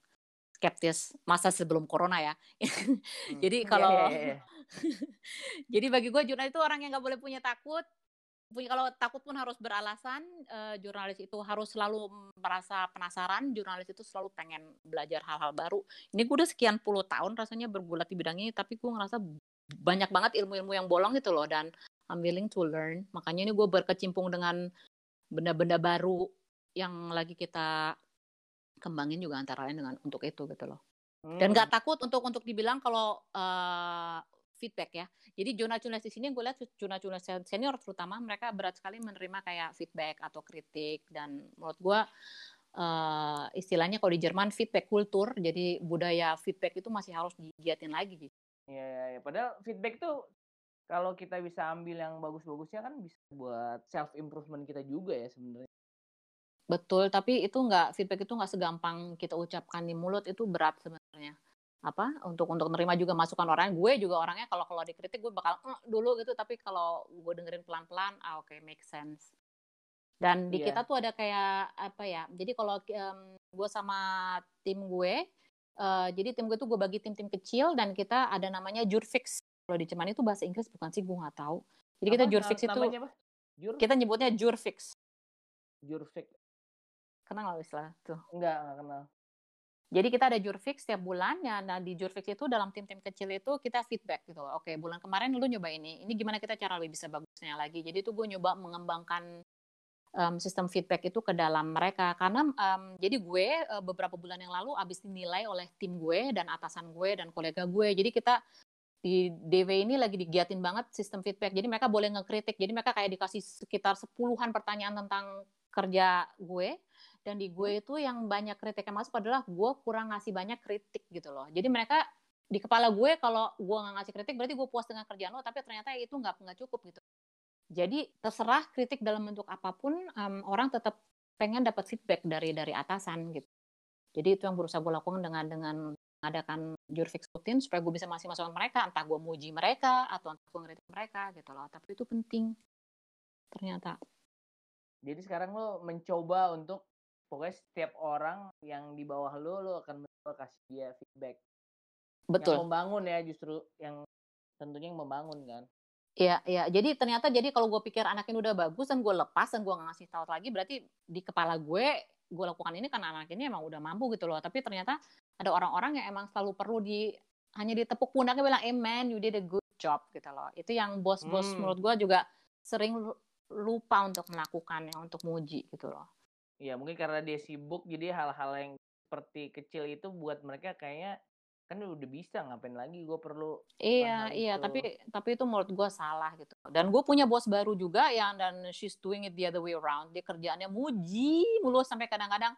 skeptis masa sebelum corona ya. Hmm. jadi iya, kalau yeah, yeah, yeah. jadi bagi gue jurnalis itu orang yang nggak boleh punya takut. Punya kalau takut pun harus beralasan. Uh, jurnalis itu harus selalu merasa penasaran. Jurnalis itu selalu pengen belajar hal-hal baru. Ini gue udah sekian puluh tahun rasanya bergulat di bidang ini, tapi gue ngerasa banyak banget ilmu-ilmu yang bolong gitu loh dan I'm willing to learn. Makanya ini gue berkecimpung dengan benda-benda baru yang lagi kita kembangin juga antara lain dengan untuk itu gitu loh. Hmm. Dan nggak takut untuk untuk dibilang kalau uh, feedback ya. Jadi jurnalis-jurnalis di sini gue lihat jurnalis-jurnalis senior terutama mereka berat sekali menerima kayak feedback atau kritik dan menurut gue uh, istilahnya kalau di Jerman feedback kultur, jadi budaya feedback itu masih harus digiatin lagi Iya, iya, ya. padahal feedback tuh kalau kita bisa ambil yang bagus-bagusnya kan bisa buat self improvement kita juga ya sebenarnya. Betul, tapi itu nggak feedback itu nggak segampang kita ucapkan di mulut itu berat sebenarnya. Apa untuk untuk nerima juga masukan orang. Gue juga orangnya kalau kalau dikritik gue bakal mm, dulu gitu, tapi kalau gue dengerin pelan-pelan, ah oke okay, make sense. Dan di yeah. kita tuh ada kayak apa ya? Jadi kalau um, gue sama tim gue, uh, jadi tim gue tuh gue bagi tim-tim kecil dan kita ada namanya jurfix. Kalau di Jerman itu bahasa Inggris bukan sih? Gue nggak tahu. Jadi apa? kita jurfix itu Jur? kita nyebutnya jurfix. Jurfix. Kenal nggak istilah tuh? Enggak, enggak kenal. Jadi kita ada jurfix setiap bulannya. Nah di jurfix itu dalam tim-tim kecil itu kita feedback gitu. Oke bulan kemarin lu nyoba ini. Ini gimana kita cara lebih bisa bagusnya lagi. Jadi itu gue nyoba mengembangkan um, sistem feedback itu ke dalam mereka. Karena um, jadi gue uh, beberapa bulan yang lalu abis dinilai oleh tim gue dan atasan gue dan kolega gue. Jadi kita di DW ini lagi digiatin banget sistem feedback. Jadi mereka boleh ngekritik. Jadi mereka kayak dikasih sekitar sepuluhan pertanyaan tentang kerja gue dan di gue itu yang banyak kritik yang masuk adalah gue kurang ngasih banyak kritik gitu loh jadi mereka di kepala gue kalau gue nggak ngasih kritik berarti gue puas dengan kerjaan lo tapi ternyata itu nggak nggak cukup gitu jadi terserah kritik dalam bentuk apa pun um, orang tetap pengen dapat feedback dari dari atasan gitu. Jadi itu yang berusaha gue lakukan dengan dengan mengadakan jurfix rutin supaya gue bisa masih masukan mereka. Entah gue muji mereka atau entah gue ngeritik mereka gitu loh. Tapi itu penting ternyata. Jadi sekarang lo mencoba untuk pokoknya setiap orang yang di bawah lo lo akan mencoba kasih dia feedback. Betul. yang membangun ya justru yang tentunya yang membangun kan Iya, iya. Jadi ternyata jadi kalau gue pikir anak ini udah bagus dan gue lepas dan gue nggak ngasih tahu lagi, berarti di kepala gue gue lakukan ini karena anak ini emang udah mampu gitu loh. Tapi ternyata ada orang-orang yang emang selalu perlu di hanya ditepuk pundaknya bilang, "Amen, you did a good job" gitu loh. Itu yang bos-bos hmm. menurut gue juga sering lupa untuk melakukannya untuk muji gitu loh. Iya, mungkin karena dia sibuk jadi hal-hal yang seperti kecil itu buat mereka kayaknya kan udah bisa ngapain lagi gue perlu iya iya itu. tapi tapi itu menurut gue salah gitu dan gue punya bos baru juga yang dan she's doing it the other way around dia kerjaannya muji mulu sampai kadang-kadang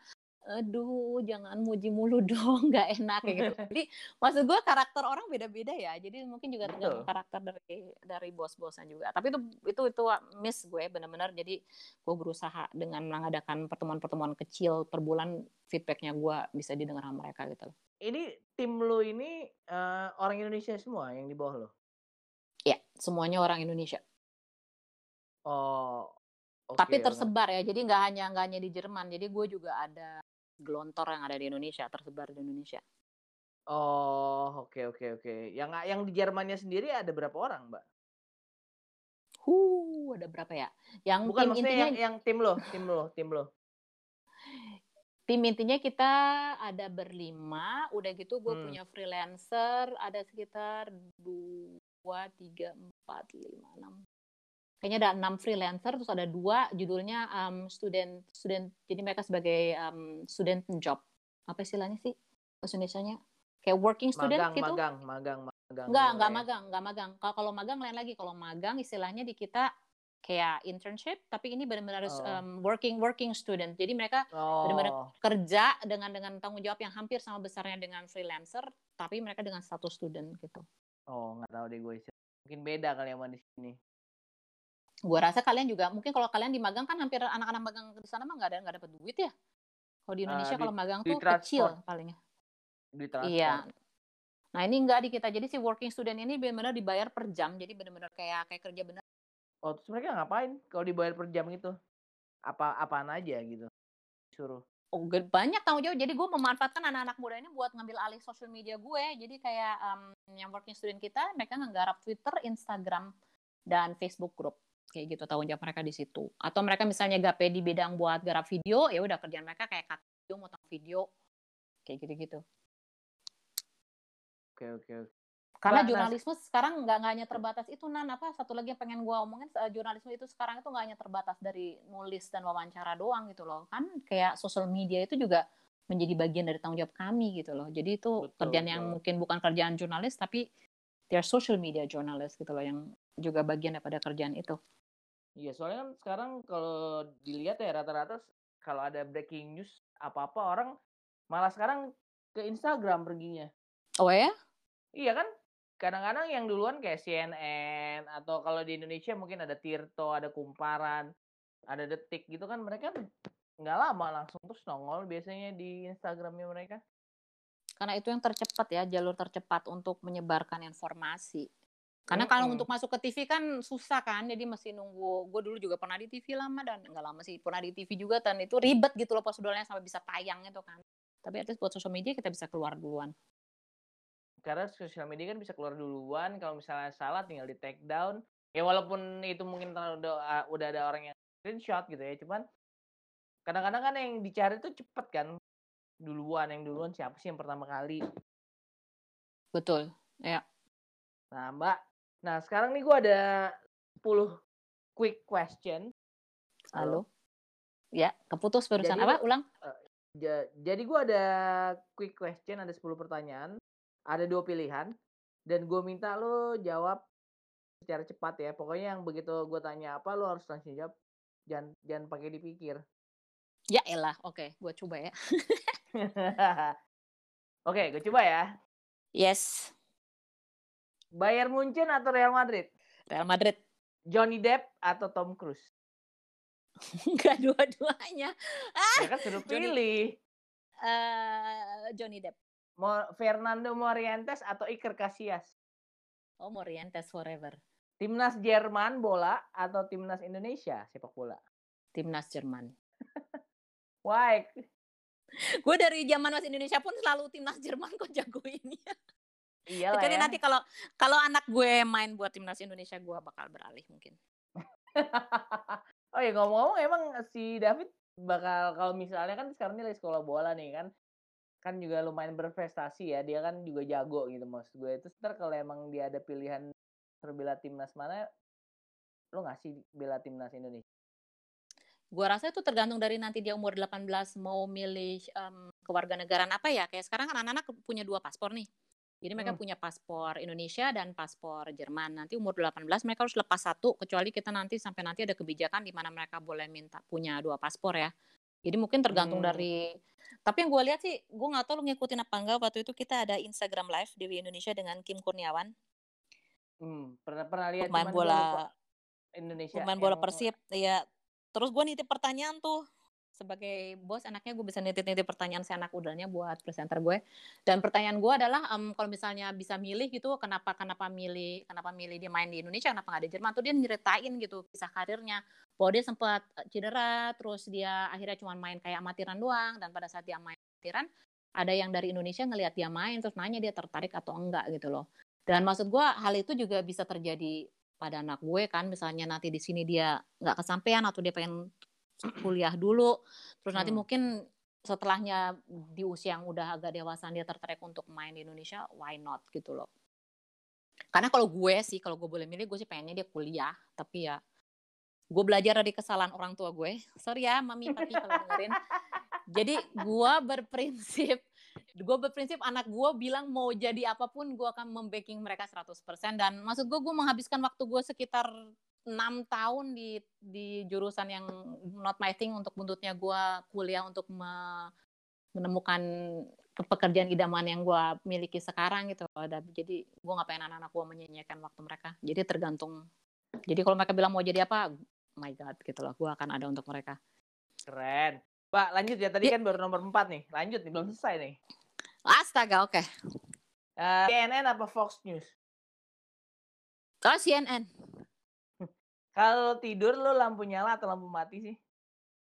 aduh jangan muji mulu dong nggak enak kayak gitu. Jadi maksud gue karakter orang beda-beda ya. Jadi mungkin juga tergantung karakter dari dari bos-bosnya juga. Tapi itu itu itu miss gue benar-benar jadi gue berusaha dengan mengadakan pertemuan-pertemuan kecil per bulan feedbacknya gue bisa didengar sama mereka gitu ini tim lo ini uh, orang Indonesia semua yang di bawah lo ya semuanya orang Indonesia. Oh Okay, tapi tersebar ya. Jadi nggak hanya nggak hanya di Jerman. Jadi gue juga ada gelontor yang ada di Indonesia tersebar di Indonesia. Oh, oke okay, oke okay, oke. Okay. Yang yang di Jermannya sendiri ada berapa orang, Mbak? Huh, ada berapa ya? Yang Bukan tim intinya yang, yang tim lo, tim lo, tim lo. Tim intinya kita ada berlima, udah gitu gue hmm. punya freelancer ada sekitar dua, tiga, empat, lima, enam, kayaknya ada enam freelancer terus ada dua judulnya um, student student jadi mereka sebagai um, student job. Apa istilahnya sih? Bahasa Indonesia-nya? Kayak working student magang, gitu? magang magang magang nggak nggak ya. magang nggak magang. Kalau kalau magang lain lagi. Kalau magang istilahnya di kita kayak internship tapi ini benar-benar oh. um, working working student. Jadi mereka oh. benar-benar kerja dengan dengan tanggung jawab yang hampir sama besarnya dengan freelancer tapi mereka dengan status student gitu. Oh nggak tahu deh gue mungkin beda kali yang di sini gue rasa kalian juga mungkin kalau kalian di magang kan hampir anak-anak magang di sana mah nggak ada nggak dapat duit ya? Kalau di ah, Indonesia uh, kalau magang tuh transport. kecil palingnya iya. nah ini enggak di kita. Jadi si working student ini benar-benar dibayar per jam. Jadi benar-benar kayak kayak kerja benar oh terus mereka ngapain kalau dibayar per jam itu apa apaan aja gitu? Suruh Oh, banyak tanggung jawab. Jadi gue memanfaatkan anak-anak muda ini buat ngambil alih sosial media gue. Jadi kayak um, yang working student kita, mereka nggarap Twitter, Instagram, dan Facebook group kayak gitu tanggung jawab mereka di situ. Atau mereka misalnya gak di bidang buat garap video ya udah kerjaan mereka kayak cut video motong video kayak gitu gitu oke oke. Karena nah, jurnalisme sekarang nggak hanya terbatas itu nan. Apa satu lagi yang pengen gue omongin uh, jurnalisme itu sekarang itu nggak hanya terbatas dari nulis dan wawancara doang gitu loh. Kan kayak sosial media itu juga menjadi bagian dari tanggung jawab kami gitu loh. Jadi itu betul, kerjaan betul. yang mungkin bukan kerjaan jurnalis tapi are social media journalist gitu loh yang juga bagian daripada kerjaan itu Iya, soalnya kan sekarang kalau dilihat ya rata-rata kalau ada breaking news apa-apa orang malah sekarang ke Instagram perginya. Oh ya? Iya kan? Kadang-kadang yang duluan kayak CNN atau kalau di Indonesia mungkin ada Tirto, ada Kumparan, ada Detik gitu kan mereka nggak lama langsung terus nongol biasanya di Instagramnya mereka. Karena itu yang tercepat ya, jalur tercepat untuk menyebarkan informasi. Karena kalau untuk masuk ke TV kan susah kan, jadi masih nunggu. Gue dulu juga pernah di TV lama dan nggak lama sih pernah di TV juga dan itu ribet gitu loh prosedurnya sampai bisa tayang itu kan. Tapi at buat sosial media kita bisa keluar duluan. Karena sosial media kan bisa keluar duluan kalau misalnya salah tinggal di take down. Ya walaupun itu mungkin udah udah ada orang yang screenshot gitu ya cuman kadang-kadang kan yang dicari tuh cepet kan. Duluan yang duluan siapa sih yang pertama kali? Betul ya. Nah mbak nah sekarang nih gue ada 10 quick question halo, ya keputus barusan jadi, apa ulang uh, jadi gue ada quick question ada 10 pertanyaan ada dua pilihan dan gue minta lo jawab secara cepat ya. Pokoknya yang begitu gue tanya apa lo harus langsung jawab. Jangan jangan pakai dipikir. Ya elah, oke, okay, gue coba ya. oke, okay, gue coba ya. Yes. Bayar Munchen atau Real Madrid? Real Madrid. Johnny Depp atau Tom Cruise? Enggak dua-duanya. Ah, ya kan suruh pilih. Uh, Johnny Depp. Fernando Morientes atau Iker Casillas? Oh, Morientes forever. Timnas Jerman bola atau timnas Indonesia sepak bola? Timnas Jerman. Why? gue dari zaman masih Indonesia pun selalu timnas Jerman kok jago ini. Iya Kecuali ya. nanti kalau kalau anak gue main buat timnas Indonesia gue bakal beralih mungkin. oh ya ngomong-ngomong emang si David bakal kalau misalnya kan sekarang ini lagi sekolah bola nih kan kan juga lumayan berprestasi ya dia kan juga jago gitu maksud gue itu ntar kalau emang dia ada pilihan terbela timnas mana lo ngasih bela timnas Indonesia gue rasa itu tergantung dari nanti dia umur 18 mau milih um, kewarganegaraan apa ya kayak sekarang kan anak-anak punya dua paspor nih jadi mereka hmm. punya paspor Indonesia dan paspor Jerman. Nanti umur 18 mereka harus lepas satu kecuali kita nanti sampai nanti ada kebijakan di mana mereka boleh minta punya dua paspor ya. Jadi mungkin tergantung hmm. dari. Tapi yang gue lihat sih, gue nggak tahu lo ngikutin apa enggak. Waktu itu kita ada Instagram Live di Indonesia dengan Kim Kurniawan. Hmm, pernah pernah lihat. Pemain bola Indonesia. Pemain bola Persib, ya. Terus gue nitip pertanyaan tuh sebagai bos anaknya gue bisa nitip-nitip pertanyaan si anak udahnya buat presenter gue. Dan pertanyaan gue adalah um, kalau misalnya bisa milih gitu kenapa kenapa milih kenapa milih dia main di Indonesia kenapa nggak di Jerman tuh dia nyeritain gitu kisah karirnya. Bahwa dia sempat e, cedera terus dia akhirnya cuma main kayak amatiran doang dan pada saat dia main amatiran ada yang dari Indonesia ngelihat dia main terus nanya dia tertarik atau enggak gitu loh. Dan maksud gue hal itu juga bisa terjadi pada anak gue kan misalnya nanti di sini dia nggak kesampaian atau dia pengen kuliah dulu. Terus nanti hmm. mungkin setelahnya di usia yang udah agak dewasa dia tertarik untuk main di Indonesia why not gitu loh. Karena kalau gue sih kalau gue boleh milih gue sih pengennya dia kuliah. Tapi ya gue belajar dari kesalahan orang tua gue. Sorry ya mami papi kalau dengerin. Jadi gue berprinsip gue berprinsip anak gue bilang mau jadi apa pun gue akan membacking mereka 100% dan maksud gue gue menghabiskan waktu gue sekitar enam tahun di di jurusan yang not my thing untuk buntutnya gue kuliah untuk me, menemukan pekerjaan idaman yang gue miliki sekarang gitu ada jadi gue nggak pengen anak-anak gue menyanyikan waktu mereka. Jadi tergantung. Jadi kalau mereka bilang mau jadi apa my god gitu loh. Gue akan ada untuk mereka. Keren. Pak lanjut ya. Tadi ya. kan baru nomor empat nih. Lanjut nih belum selesai nih. Astaga oke. Okay. uh, eh, CNN apa Fox News? Kalau CNN kalau tidur lo lampu nyala atau lampu mati sih?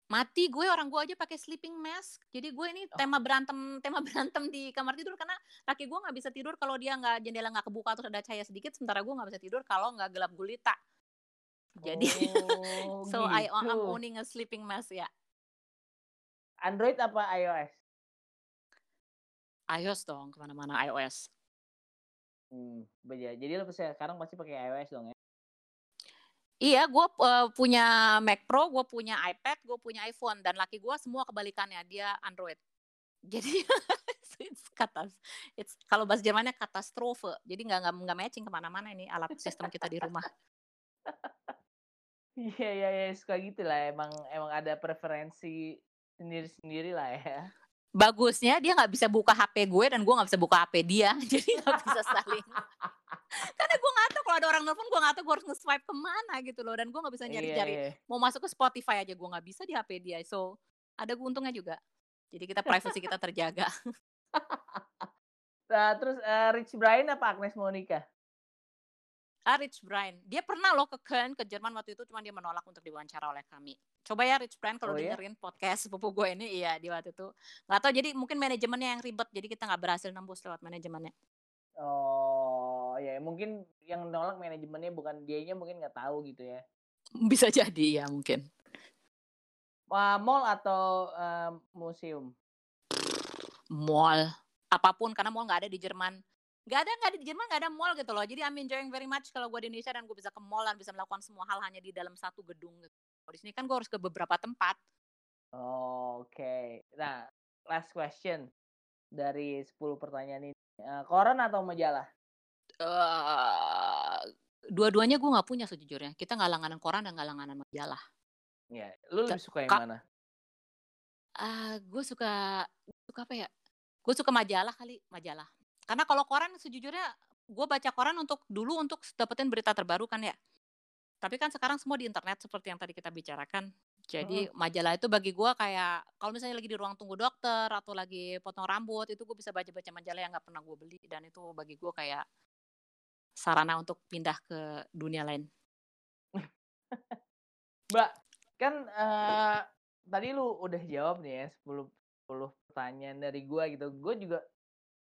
Mati gue orang gue aja pakai sleeping mask. Jadi gue ini oh. tema berantem tema berantem di kamar tidur karena kaki gue nggak bisa tidur kalau dia nggak jendela nggak kebuka atau ada cahaya sedikit. Sementara gue nggak bisa tidur kalau nggak gelap gulita. Jadi oh, so gitu. I I'm owning a sleeping mask ya. Android apa iOS? iOS dong ke mana-mana iOS. Hmm, jadi lo sekarang pasti pakai iOS dong ya? Iya, gue uh, punya Mac Pro, gue punya iPad, gue punya iPhone, dan laki gue semua kebalikannya dia Android. Jadi it's katas, it's kalau bahasa Jermannya katastrofe. Jadi nggak nggak nggak matching ke mana-mana ini alat sistem kita di rumah. Iya iya iya suka gitu lah. Emang emang ada preferensi sendiri-sendiri lah ya. Bagusnya dia nggak bisa buka HP gue dan gue nggak bisa buka HP dia, jadi nggak bisa saling. Karena gue nggak kalau ada orang nelfon gue nggak tahu gue harus nge-swipe ke mana gitu loh dan gue nggak bisa. Iya, iya. Mau masuk ke Spotify aja gue nggak bisa di HP dia, so ada untungnya juga. Jadi kita privacy kita terjaga. Nah, terus eh, Rich Brian apa Agnes Monica? Ah, Rich Brian. Dia pernah loh ke Köln, ke Jerman waktu itu, cuma dia menolak untuk diwawancara oleh kami. Coba ya Rich Brian kalau Oh, ya? dengerin podcast sepupu gue ini, iya di waktu itu. Nggak tahu, jadi mungkin manajemennya yang ribet, jadi kita nggak berhasil nembus lewat manajemennya. Oh, ya mungkin yang nolak manajemennya bukan dianya mungkin nggak tahu gitu ya. Bisa jadi ya mungkin. Wah, mall atau eh, museum? Mall. Apa pun, karena mall nggak ada di Jerman. Nggak ada, nggak ada di Jerman, nggak ada mall gitu loh. Jadi I'm enjoying very much kalau gue di Indonesia dan gue bisa ke mall dan bisa melakukan semua hal hanya di dalam satu gedung gitu. Kalau di sini kan gue harus ke beberapa tempat. Oh, Oke. Nah, last question dari 10 pertanyaan ini. Eh, koran atau majalah? Eh dua-duanya gue nggak punya sejujurnya. Kita nggak langganan koran dan nggak langganan majalah. Ya, lu lebih suka yang Kak- mana? Ah, gue suka suka apa ya? Gue suka majalah kali, majalah. Karena kalau koran sejujurnya gue baca koran untuk dulu untuk dapetin berita terbaru kan ya. Tapi kan sekarang semua di internet seperti yang tadi kita bicarakan. Jadi majalah itu bagi gue kayak kalau misalnya lagi di ruang tunggu dokter atau lagi potong rambut itu gue bisa baca-baca majalah yang nggak pernah gue beli dan itu bagi gue kayak sarana untuk pindah ke dunia lain. Mbak, kan eh, tadi lu udah jawab nih ya 10 10 pertanyaan dari gua gitu. Gue juga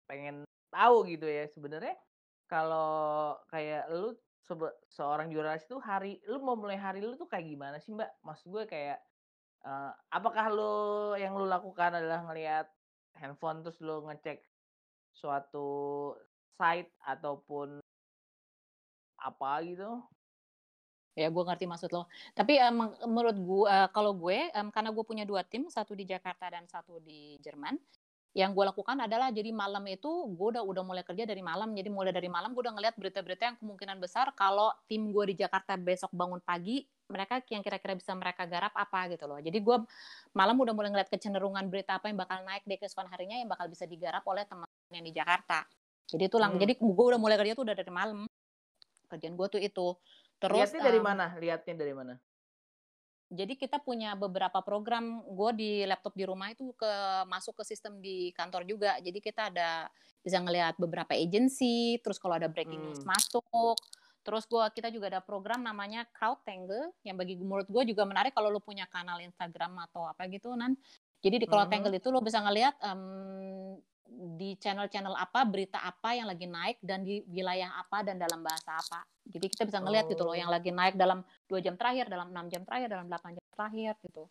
pengen tahu gitu ya sebenarnya kalau kayak lu sebe- seorang jurnalis itu hari lu mau mulai hari lu tuh kayak gimana sih Mbak? Maksud gue kayak eh, apakah lu yang lu lakukan adalah ngelihat handphone terus lu ngecek suatu site ataupun apa gitu? Ya, gue ngerti maksud lo. Tapi em, menurut gue, eh, kalau gue, em, karena gue punya dua tim, satu di Jakarta dan satu di Jerman, yang gue lakukan adalah jadi malam itu gue udah udah mulai kerja dari malam. Jadi mulai dari malam gue udah ngeliat berita-berita yang kemungkinan besar kalau tim gue di Jakarta besok bangun pagi, mereka yang kira-kira bisa mereka garap apa gitu loh. Jadi gue malam udah mulai ngeliat kecenderungan berita apa yang bakal naik di keesokan harinya yang bakal bisa digarap oleh teman yang di Jakarta. Jadi itu lang, Hmm. jadi gue udah mulai kerja tuh udah dari malam. Kerjaan gue tuh itu. Terus Lihatnya dari em, mana? Lihatnya dari mana? jadi kita punya beberapa program, gue di laptop di rumah itu ke masuk ke sistem di kantor juga. Jadi kita ada bisa ngelihat beberapa agency, terus kalau ada breaking news Hmm. masuk. Terus gua kita juga ada program namanya CrowdTangle yang bagi menurut gue juga menarik kalau lu punya kanal Instagram atau apa gitu nan. Jadi di CrowdTangle itu lo bisa ngelihat em, di channel-channel apa berita apa yang lagi naik dan di wilayah apa dan dalam bahasa apa. Jadi kita bisa ngelihat gitu loh Oh. yang lagi naik dalam dua jam terakhir, dalam enam jam terakhir, dalam 8 jam terakhir gitu.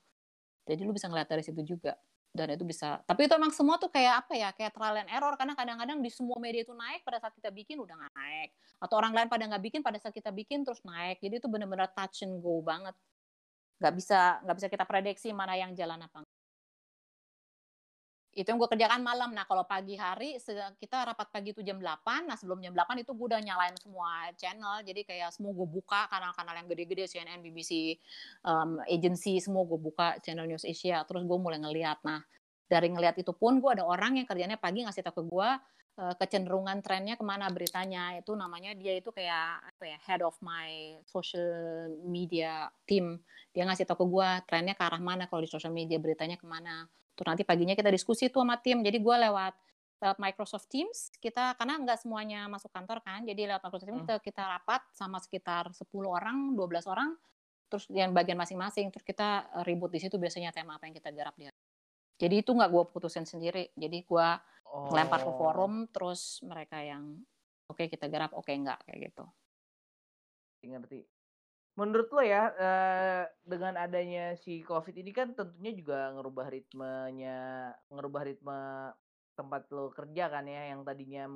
Jadi lu bisa ngeliat dari situ juga. Dan itu bisa. Tapi itu emang semua tuh kayak apa ya? Kayak trial and error karena kadang-kadang di semua media itu naik pada saat kita bikin udah naik. Atau orang lain pada nggak bikin pada saat kita bikin terus naik. Jadi itu bener-bener touch and go banget. Nggak bisa nggak bisa kita prediksi mana yang jalan apa. Itu yang gue kerjakan malam. Nah kalau pagi hari kita rapat pagi itu jam 8. Nah sebelum jam 8 itu gue udah nyalain semua channel. Jadi kayak semua gue buka kanal-kanal yang gede-gede CNN, BBC, um, agency semua gue buka channel News Asia. Terus gue mulai ngeliat. Nah dari ngeliat itu pun gue ada orang yang kerjanya pagi ngasih tau ke gue uh, kecenderungan trennya ke mana beritanya. Itu namanya dia itu kayak apa ya head of my social media team. Dia ngasih tau ke gue trennya ke arah mana kalau di social media beritanya ke mana. Terus nanti paginya kita diskusi tuh sama tim. Jadi gue lewat lewat Microsoft Teams kita karena nggak semuanya masuk kantor kan. Jadi lewat Microsoft Teams Hmm. kita, kita rapat sama sekitar 10 orang, 12 orang. Terus yang bagian masing-masing. Terus kita eh, ribut di situ biasanya tema apa yang kita garap dia. Jadi itu nggak gue putusin sendiri. Jadi gue Oh. lempar ke forum. Terus mereka yang oke kita garap, oke nggak kayak gitu. ngerti. Menurut lo ya, eh, dengan adanya si COVID ini kan tentunya juga ngerubah ritmenya, ngerubah ritme tempat lo kerja kan ya, yang tadinya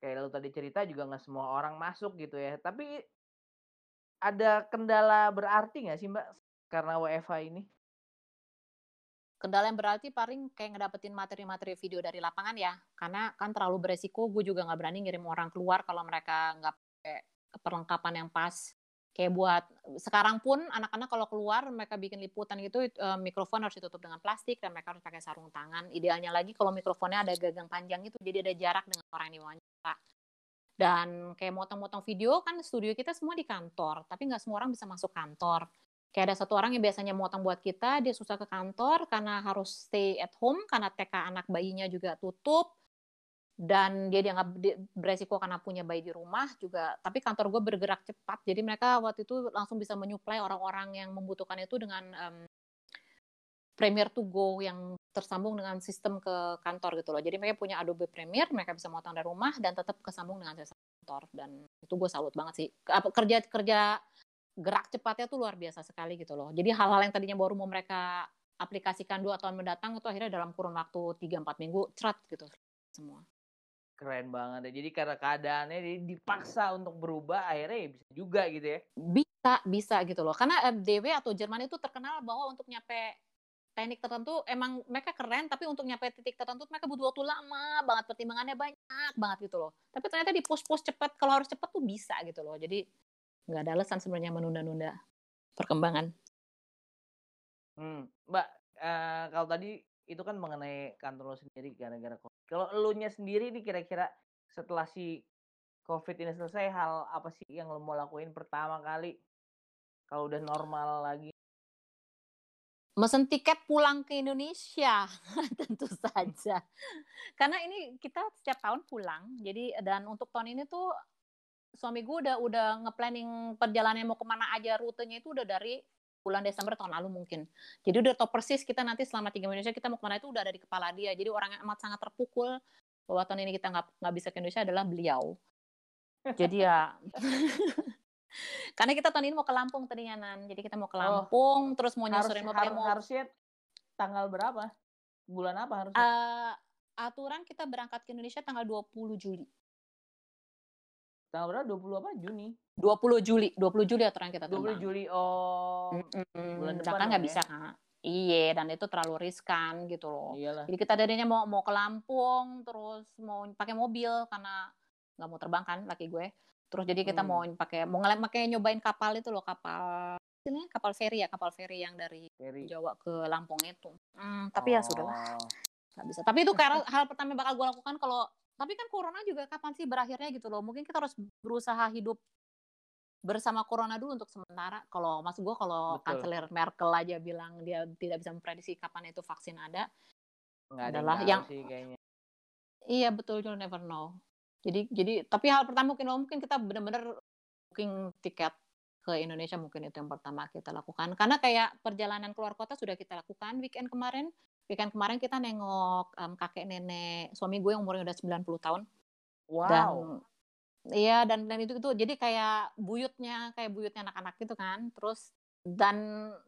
kayak lo tadi cerita juga nggak semua orang masuk gitu ya. Tapi ada kendala berarti nggak sih Mbak karena WFH ini? Kendala yang berarti paling kayak ngedapetin materi-materi video dari lapangan ya. Karena kan terlalu beresiko, gue juga nggak berani ngirim orang keluar kalau mereka nggak pakai perlengkapan yang pas. Kayak buat sekarang pun anak-anak kalau keluar mereka bikin liputan gitu uh, mikrofon harus ditutup dengan plastik dan mereka harus pakai sarung tangan. Idealnya lagi kalau mikrofonnya ada gagang panjang itu jadi ada jarak dengan orang yang diwawancara. Dan kayak motong-motong video kan studio kita semua di kantor tapi nggak semua orang bisa masuk kantor. Kayak ada satu orang yang biasanya motong buat kita dia susah ke kantor karena harus stay at home karena TK anak bayinya juga tutup dan dia dianggap beresiko karena punya bayi di rumah juga tapi kantor gue bergerak cepat. Jadi mereka waktu itu langsung bisa menyuplai orang-orang yang membutuhkan itu dengan um, Premiere to Go yang tersambung dengan sistem ke kantor gitu loh. Jadi mereka punya Adobe Premiere mereka bisa motong dari rumah dan tetap kesambung dengan sistem kantor. Dan itu gue salut banget sih. Kerja kerja gerak cepatnya tuh luar biasa sekali gitu loh. Jadi hal-hal yang tadinya baru mau mereka aplikasikan dua tahun mendatang itu akhirnya dalam kurun waktu 3-4 minggu cerat gitu semua Keren banget ya. Jadi karena keadaannya dipaksa untuk berubah, akhirnya ya bisa juga gitu ya? Bisa, bisa gitu loh. Karena FDW atau Jerman itu terkenal bahwa untuk nyampe teknik tertentu emang mereka keren, tapi untuk nyampe titik tertentu mereka butuh waktu lama banget, pertimbangannya banyak banget gitu loh. Tapi ternyata di push-push cepet, kalau harus cepet tuh bisa gitu loh. Jadi nggak ada alasan sebenarnya menunda-nunda perkembangan. Hmm, Mbak, uh, kalau tadi itu kan mengenai kantor lo sendiri gara-gara COVID. Kalau elunya sendiri nih kira-kira setelah si COVID ini selesai, hal apa sih yang lo mau lakuin pertama kali kalau udah normal lagi? Mesen tiket pulang ke Indonesia, tentu saja. Karena ini kita setiap tahun pulang, jadi dan untuk tahun ini tuh suami gue udah udah ngeplanning perjalanan mau ke mana aja rutenya itu udah dari bulan Desember tahun lalu mungkin. Jadi udah tau persis kita nanti selama tiga Indonesia kita mau ke mana itu udah ada di kepala dia. Jadi orang yang amat sangat terpukul bahwa tahun ini kita nggak nggak bisa ke Indonesia adalah beliau. Jadi ya karena kita tahun ini mau ke Lampung tadinya Nan. Jadi kita mau ke oh. Lampung, oh, terus mau nyusurin harus, mau har harusnya tanggal berapa? Bulan apa harusnya? Uh, aturan kita berangkat ke Indonesia tanggal 20 Juli. Tanggal berapa? 20 apa? Juni? 20 Juli. 20 Juli aturan kita terbang. 20 Juli. Oh. Mm -mm. Bulan depan kan nggak ya? bisa, Kak. Iya, dan itu terlalu riskan gitu loh. Iyalah. Jadi kita darinya mau mau ke Lampung, terus mau pakai mobil karena nggak mau terbang kan laki gue. Terus jadi kita hmm. mau pakai mau ngeliat pakai nyobain kapal itu loh, kapal ini kapal feri ya, kapal feri yang dari feri. Jawa ke Lampung itu. Hmm, tapi oh. ya sudahlah. Oh. Nggak bisa. Tapi itu karena hal pertama yang bakal gue lakukan kalau tapi kan corona juga kapan sih berakhirnya gitu loh. Mungkin kita harus berusaha hidup bersama corona dulu untuk sementara. Kalau maksud gue kalau kanselir Merkel aja bilang dia tidak bisa memprediksi kapan itu vaksin ada, Nggak ada adalah yang sih kayaknya. Iya betul, you never know. Jadi jadi tapi hal pertama mungkin mungkin kita benar-benar booking tiket ke Indonesia mungkin itu yang pertama kita lakukan karena kayak perjalanan keluar kota sudah kita lakukan weekend kemarin weekend kemarin kita nengok um, kakek nenek suami gue yang umurnya udah 90 tahun. Wow. Dan iya dan dan itu itu jadi kayak buyutnya kayak buyutnya anak-anak gitu kan. Terus dan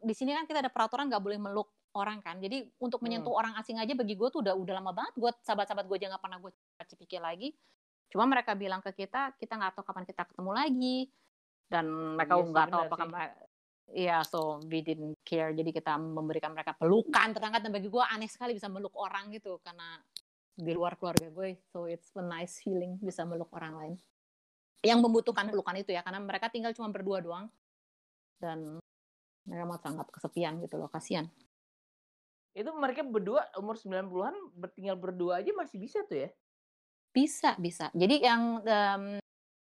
di sini kan kita ada peraturan nggak boleh meluk orang kan. Jadi untuk menyentuh hmm. orang asing aja bagi gue tuh udah udah lama banget. Gue sahabat-sahabat gue aja nggak pernah gue pikir lagi. Cuma mereka bilang ke kita, kita nggak tahu kapan kita ketemu lagi. Dan mereka iya nggak tahu apakah Iya, yeah, so we didn't care. Jadi kita memberikan mereka pelukan terangkat dan bagi gue aneh sekali bisa meluk orang gitu karena di luar keluarga gue. So it's a nice feeling bisa meluk orang lain yang membutuhkan pelukan itu ya karena mereka tinggal cuma berdua doang dan mereka mau sangat kesepian gitu loh kasihan. Itu mereka berdua umur 90-an tinggal berdua aja masih bisa tuh ya? Bisa, bisa. Jadi yang um,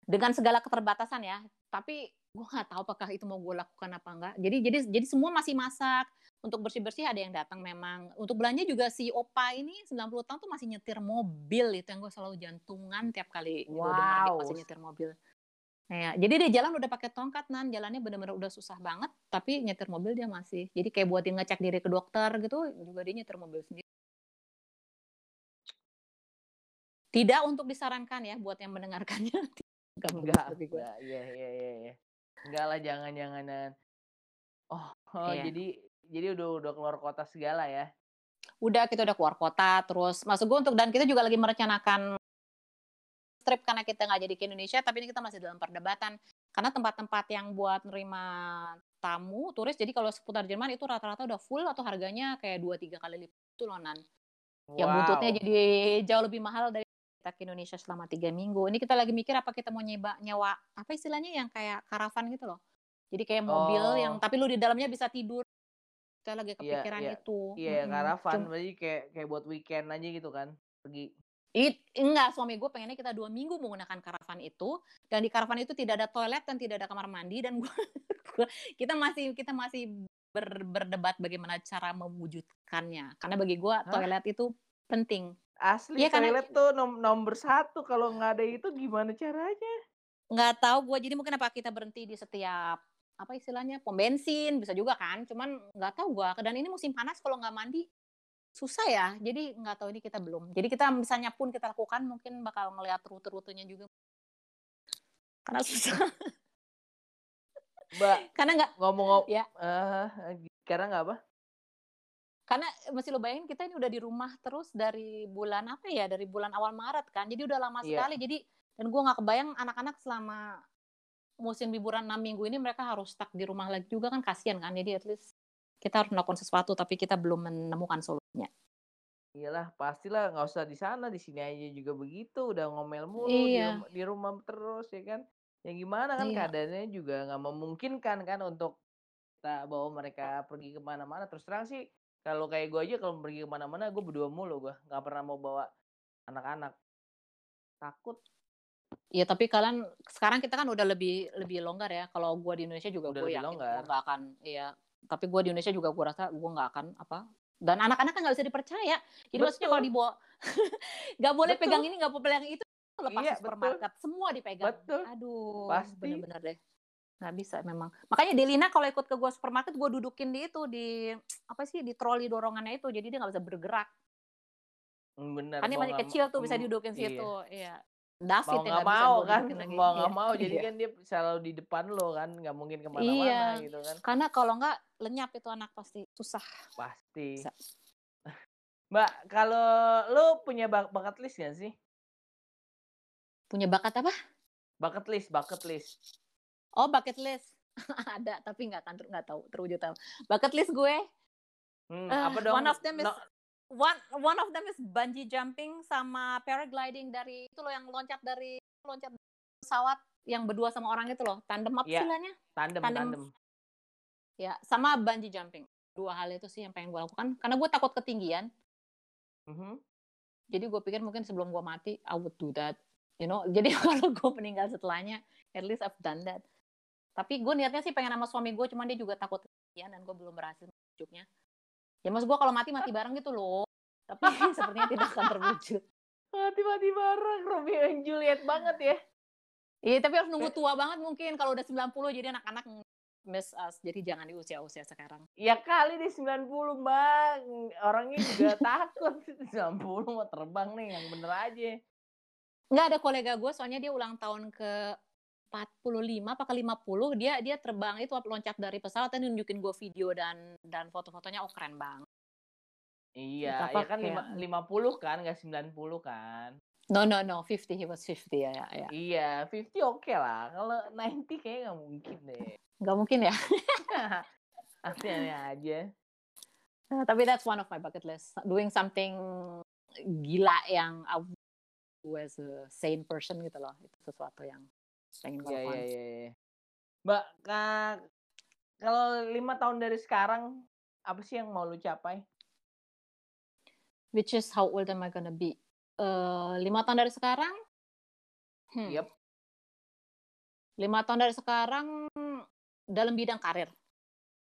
dengan segala keterbatasan ya, tapi gue nggak tahu apakah itu mau gue lakukan apa enggak jadi jadi jadi semua masih masak untuk bersih bersih ada yang datang memang untuk belanja juga si opa ini 90 tahun tuh masih nyetir mobil itu yang gue selalu jantungan tiap kali wow. gue dengar dia masih nyetir mobil Ya, jadi dia jalan udah pakai tongkat nan, jalannya benar-benar udah susah banget, tapi nyetir mobil dia masih. Jadi kayak buat dia ngecek diri ke dokter gitu, juga dia nyetir mobil sendiri. Tidak untuk disarankan ya buat yang mendengarkannya. Enggak, enggak, enggak, iya, iya, iya, iya. Enggak lah, jangan-janganan. Oh, oh iya. jadi jadi udah udah keluar kota segala ya? Udah, kita udah keluar kota. Terus masuk gue untuk dan kita juga lagi merencanakan trip karena kita nggak jadi ke Indonesia, tapi ini kita masih dalam perdebatan. Karena tempat-tempat yang buat nerima tamu, turis, jadi kalau seputar Jerman itu rata-rata udah full atau harganya kayak dua tiga kali lipat itu loh Nan. Wow. Yang buntutnya jadi jauh lebih mahal dari kita ke Indonesia selama tiga minggu. Ini kita lagi mikir apa kita mau nyewa nyewa apa istilahnya yang kayak karavan gitu loh. Jadi kayak mobil Oh. yang tapi lu di dalamnya bisa tidur. Saya lagi Iya, kepikiran iya. itu. Iya, Mm-mm. karavan Cum- berarti kayak kayak buat weekend aja gitu kan. Pergi. It, enggak, suami gue pengennya kita dua minggu menggunakan karavan itu dan di karavan itu tidak ada toilet dan tidak ada kamar mandi dan gue, gue- kita masih kita masih ber- berdebat bagaimana cara mewujudkannya karena bagi gue Hah? toilet itu penting Asli karena- toilet tuh nom- nomor satu kalau nggak ada itu gimana caranya? nggak tahu gue jadi mungkin apa kita berhenti di setiap apa istilahnya pom bensin bisa juga kan cuman nggak tahu gue dan ini musim panas kalau nggak mandi susah ya jadi nggak tahu ini kita belum jadi kita misalnya pun kita lakukan mungkin bakal ngeliat rute-rutenya juga karena susah Mbak karena nggak ngomong-ngomong Ya. eh karena nggak apa? Karena mesti lo bayangin kita ini udah di rumah terus dari bulan apa ya dari bulan awal Maret kan jadi udah lama Iya. sekali jadi dan gue nggak kebayang anak-anak selama musim liburan 6 minggu ini mereka harus stuck di rumah lagi juga kan kasihan kan jadi at least kita harus melakukan sesuatu tapi kita belum menemukan solusinya Iyalah, pastilah nggak usah di sana, di sini aja juga begitu. Udah ngomel mulu di, Iya. rum- di rumah terus ya kan. Ya gimana kan Iya. keadaannya juga nggak memungkinkan kan untuk kita bawa mereka pergi ke mana-mana. Terus terang sih kalau kayak gue aja kalau pergi ke mana-mana gue berdua mulu gue nggak pernah mau bawa anak-anak. Takut ya tapi kalian sekarang kita kan udah lebih lebih longgar ya kalau gue di Indonesia juga Udah gue yakin gue nggak akan iya tapi gue di Indonesia juga gue rasa gue nggak akan apa dan anak-anak kan nggak bisa dipercaya jadi maksudnya Betul. kalau dibawa nggak boleh Betul. pegang ini nggak boleh pegang itu lepas Iya, ke supermarket semua dipegang Betul. aduh Pasti. bener-bener deh nggak bisa memang. Makanya Delina kalau ikut ke gue supermarket gue dudukin di itu di apa sih di troli dorongannya itu. Jadi dia nggak bisa bergerak. Hmm, bener. kan dia masih kecil tuh bisa didudukin iya. situ. Iya. David mau nggak mau kan? lagi. mau nggak Iya, mau. Jadi iya. kan dia selalu di depan lo kan nggak mungkin ke mana-mana Iya. gitu kan. Karena kalau nggak lenyap itu anak pasti. Susah. Pasti. Bisa. mbak kalau lo punya bak bucket list gak sih? Punya bakat apa? Bucket list bucket list oh bucket list. Ada tapi nggak kan nggak tahu terwujud apa. Bucket list gue hmm, Eh, apa dong? one of them is No- one one of them is bungee jumping sama paragliding dari itu loh yang loncat dari loncat dari pesawat yang berdua sama orang itu loh. Tandem apa Iya. istilahnya tandem tandem. tandem. Ya sama bungee jumping. Dua hal itu sih yang pengen gue lakukan karena gue takut ketinggian. Mhm. jadi gue pikir mungkin sebelum gue mati I would do that you know. Jadi kalau gue meninggal setelahnya at least I've done that tapi gue niatnya sih pengen sama suami gue cuman dia juga takut ketinggian dan gue belum berhasil mewujudnya ya maksud gue kalau mati mati bareng gitu loh. Tapi sepertinya tidak akan terwujud. Mati-mati bareng Romeo and Juliet banget ya. Iya tapi harus nunggu tua banget mungkin. Kalau udah 90 jadi anak-anak miss us. Jadi jangan di usia-usia sekarang. Ya kali di 90 mbak orangnya juga takut. 90 mau terbang nih yang bener aja. Nggak ada kolega gue soalnya dia ulang tahun ke 45 apa ke 50 dia dia terbang itu loncat dari pesawat dan nunjukin gue video dan dan foto-fotonya. Oh keren banget. Iya ya kan lima, 50 kan nggak 90 kan? No no no 50 he was 50 ya ya, ya. iya 50 oke lah. Kalau 90 kayaknya nggak mungkin deh. Nggak mungkin ya? Aneh aja. Eh, tapi that's one of my bucket list. Doing something gila yang I would do as a sane person gitu loh. Itu sesuatu yang Iya iya iya. iya. Mbak, Kak, kalau lima tahun dari sekarang apa sih yang mau lu capai? which is how old am I gonna be Eh, lima tahun dari sekarang hmm, Yep. lima tahun dari sekarang dalam bidang karir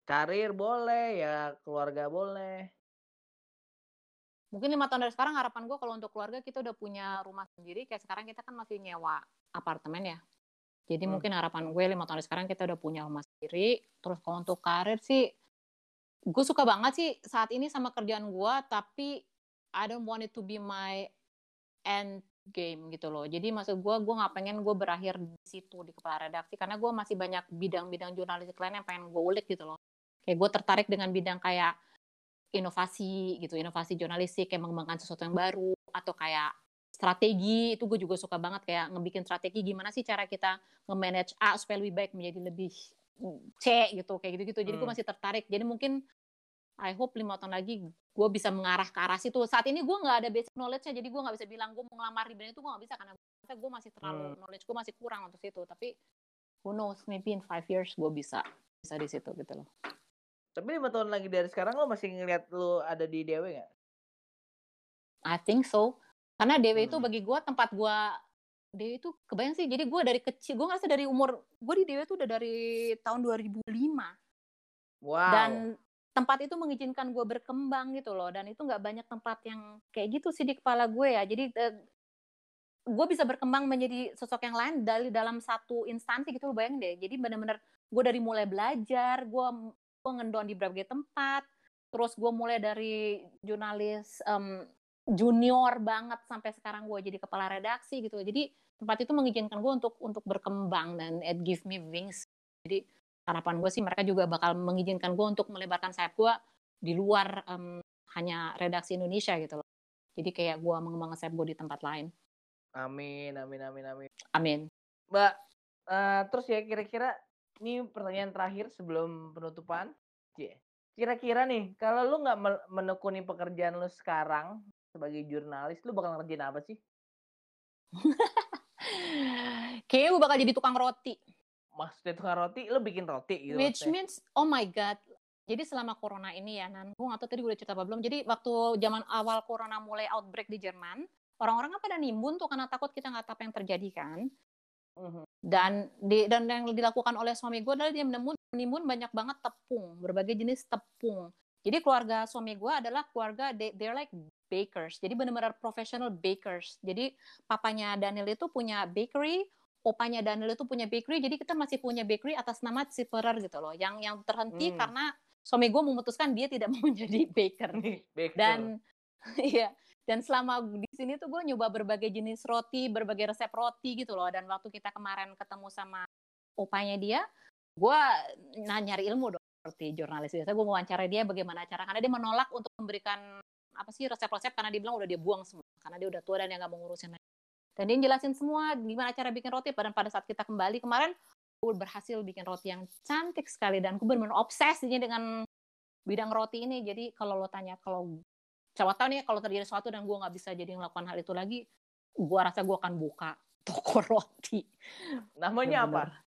Karir boleh, ya keluarga boleh. mungkin lima tahun dari sekarang harapan gue kalau untuk keluarga kita udah punya rumah sendiri kayak sekarang kita kan masih nyewa apartemen ya jadi Hmm. mungkin harapan gue lima tahun sekarang kita udah punya rumah sendiri. Terus kalau untuk karir sih gue suka banget sih saat ini sama kerjaan gue tapi I don't want it to be my end game gitu loh. Jadi maksud gue gue nggak pengen gue berakhir di situ di kepala redaksi karena gue masih banyak bidang-bidang jurnalistik lain yang pengen gue ulik gitu loh. Kayak gue tertarik dengan bidang kayak inovasi gitu inovasi jurnalistik kayak mengembangkan sesuatu yang baru atau kayak strategi itu gue juga suka banget kayak ngebikin strategi gimana sih cara kita nge-manage A supaya lebih baik menjadi lebih C gitu kayak gitu gitu jadi gue Hmm. masih tertarik. Jadi mungkin I hope lima tahun lagi gue bisa mengarah ke arah situ. Saat ini gue nggak ada basic knowledge-nya jadi gue nggak bisa bilang gue mau ngelamar di bidang itu gue nggak bisa karena gue masih terlalu Hmm. knowledge gue masih kurang untuk situ. Tapi who knows maybe in five years gue bisa bisa di situ gitu loh. Tapi lima tahun lagi dari sekarang lo masih ngeliat lo ada di DW nggak? I think so karena DW itu Hmm. bagi gue tempat gue DW itu kebayang sih jadi gue dari kecil gue ngerasa dari umur gue di DW itu udah dari tahun 2005 wow. Dan tempat itu mengizinkan gue berkembang gitu loh dan itu nggak banyak tempat yang kayak gitu sih di kepala gue ya. Jadi eh, gue bisa berkembang menjadi sosok yang lain dari dalam satu instansi gitu loh bayangin deh. Jadi benar-benar gue dari mulai belajar gue gue ngendon di berbagai tempat terus gue mulai dari jurnalis em, junior banget sampai sekarang gue jadi kepala redaksi gitu jadi tempat itu mengizinkan gue untuk untuk berkembang dan it give me wings jadi harapan gue sih mereka juga bakal mengizinkan gue untuk melebarkan sayap gue di luar em, hanya redaksi Indonesia gitu loh. Jadi kayak gue mengembangkan sayap gue di tempat lain. amin amin amin amin Amin. mbak eh, terus ya kira-kira ini pertanyaan terakhir sebelum penutupan Cie. kira-kira nih kalau lu nggak menekuni pekerjaan lu sekarang sebagai jurnalis lu bakal ngerjain apa sih Kayaknya gue bakal jadi tukang roti. maksudnya tukang roti lu bikin roti gitu Which maksudnya. means, oh my god. Jadi selama corona ini ya, Nan, gue gak tadi gue udah cerita apa belum. Jadi waktu zaman awal corona mulai outbreak di Jerman, orang-orang kan pada nimbun tuh karena takut kita nggak tahu apa yang terjadi kan. Mhm. dan di, dan yang dilakukan oleh suami gue adalah dia menimbun, menimbun banyak banget tepung berbagai jenis tepung jadi keluarga suami gue adalah keluarga they, they're like bakers. Jadi benar-benar professional bakers. Jadi papanya Daniel itu punya bakery opanya Daniel itu punya bakery. Jadi kita masih punya bakery atas nama Ciperer gitu loh. Yang yang terhenti Hmm. karena suami gue memutuskan dia tidak mau jadi baker. Baker. dan iya. Dan selama di sini tuh gue nyoba berbagai jenis roti berbagai resep roti gitu loh. Dan waktu kita kemarin ketemu sama opanya dia gue nah nyari ilmu dong seperti jurnalis. Biasa gue wawancara dia bagaimana cara karena dia menolak untuk memberikan apa sih resep-resep karena dia bilang udah dia buang semua karena dia udah tua dan dia nggak mau ngurusin lagi. Dan dia jelasin semua gimana cara bikin roti dan pada saat kita kembali kemarin gue berhasil bikin roti yang cantik sekali dan gue benar-benar obses ini dengan bidang roti ini. Jadi kalau lo tanya kalau siapa tahu nih kalau terjadi sesuatu dan gue nggak bisa jadi melakukan hal itu lagi gue rasa gue akan buka toko roti. Namanya apa? Bener-bener.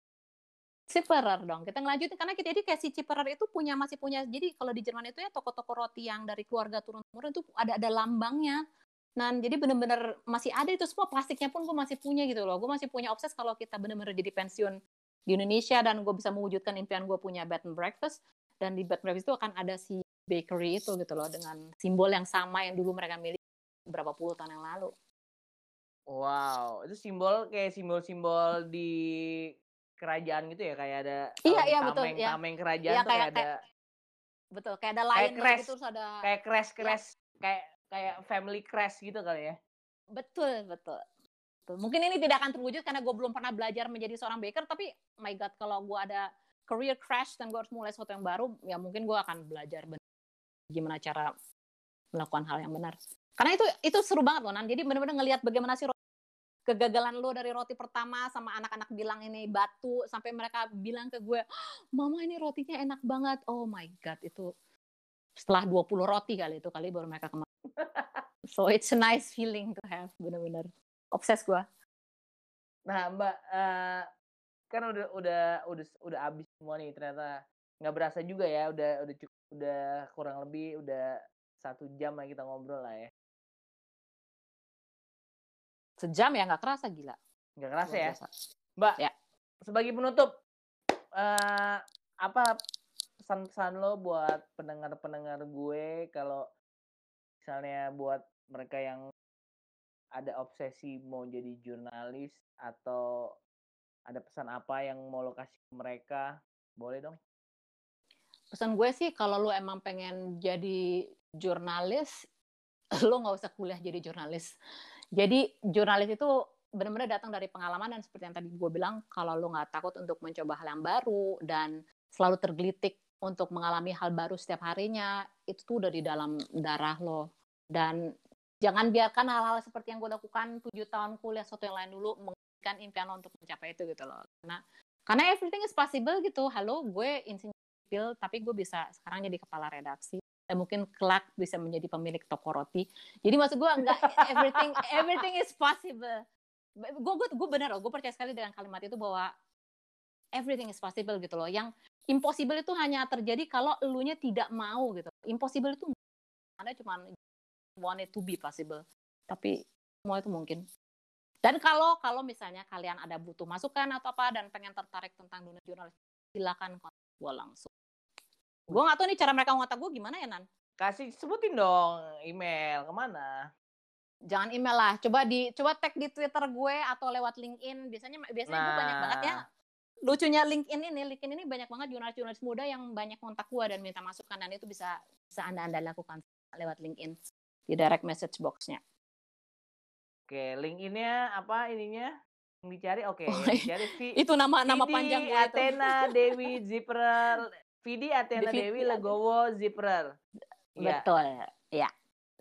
Ciperer dong kita ngelanjutin karena kita jadi kayak si Ciperer itu punya masih punya jadi kalau di Jerman itu ya toko-toko roti yang dari keluarga turun temurun itu ada ada lambangnya. Nah jadi bener-bener masih ada itu semua plastiknya pun gue masih punya gitu loh. Gue masih punya obses kalau kita bener-bener jadi pensiun di Indonesia dan gue bisa mewujudkan impian gue punya bed and breakfast. Dan di bed and breakfast itu akan ada si bakery itu gitu loh dengan simbol yang sama yang dulu mereka miliki berapa puluh tahun yang lalu. Wow itu simbol kayak simbol-simbol di kerajaan gitu ya kayak ada Iya, di iya, betul, tameng iya. tameng kerajaan Iya, tuh kayak- kayak ada betul kayak ada lion crash. gitu terus ada kayak crash crash kayak kayak family crash gitu kali ya Betul, betul. Betul. Mungkin ini tidak akan terwujud karena gue belum pernah belajar menjadi seorang baker, tapi my God, kalau gue ada career crash dan gue harus mulai sesuatu yang baru, ya mungkin gue akan belajar gimana cara melakukan hal yang benar. Karena itu itu seru banget loh, Nan. Jadi benar-benar ngelihat bagaimana sih kegagalan lo dari roti pertama sama anak-anak bilang ini batu sampai mereka bilang ke gue, "Mama ini rotinya enak banget." Oh my God, itu setelah 20 roti kali itu kali baru mereka kemarin. So it's a nice feeling to have bener-bener obses gue. nah mbak eh, kan udah udah udah udah abis semua nih ternyata nggak berasa juga ya udah udah cukup udah kurang lebih udah satu jam lah kita ngobrol lah ya Sejam ya nggak kerasa gila. nggak kerasa ya mbak Ya. sebagai penutup eh apa pesan-pesan lo buat pendengar-pendengar gue kalau misalnya buat mereka yang ada obsesi mau jadi jurnalis atau ada pesan apa yang mau lo kasih ke mereka boleh dong Pesan gue sih kalau lu emang pengen jadi jurnalis, lu nggak usah kuliah jadi jurnalis. Jadi jurnalis itu benar-benar datang dari pengalaman dan seperti yang tadi gue bilang, kalau lu nggak takut untuk mencoba hal yang baru dan selalu tergelitik untuk mengalami hal baru setiap harinya, itu tuh udah di dalam darah lo. Dan jangan biarkan hal-hal seperti yang gue lakukan tujuh tahun kuliah satu yang lain dulu menginginkan impian lo untuk mencapai itu gitu loh. Karena karena everything is possible gitu. Halo, gue insinyur sipil, tapi gue bisa sekarang jadi kepala redaksi dan mungkin kelak bisa menjadi pemilik toko roti. Jadi maksud gue enggak everything everything is possible. Gue gue gue benar loh, gue percaya sekali dengan kalimat itu bahwa everything is possible gitu loh. Yang impossible itu hanya terjadi kalau elunya tidak mau gitu. Impossible itu ada cuma want it to be possible. Tapi semua itu mungkin. Dan kalau kalau misalnya kalian ada butuh masukan atau apa dan pengen tertarik tentang dunia jurnalis, silakan kontak gue langsung. Gue nggak tahu nih cara mereka ngontak gue gimana ya Nan? Kasih sebutin dong email ke mana? Jangan email lah, coba di coba tag di Twitter gue atau lewat LinkedIn. Biasanya biasanya gue banyak banget ya. Nah. Lucunya LinkedIn ini, LinkedIn ini banyak banget jurnalis-jurnalis muda yang banyak kontak gue dan minta masukan dan itu bisa bisa anda anda lakukan lewat LinkedIn di direct message box-nya. Oke, link ininya apa ininya? Yang dicari oke, Oh, yang dicari V Itu nama nama panjang gue. Athena Dewi Ziprer. Vidi Athena Vidi Dewi. Legowo Ziprer. Iya. Betul. Ya.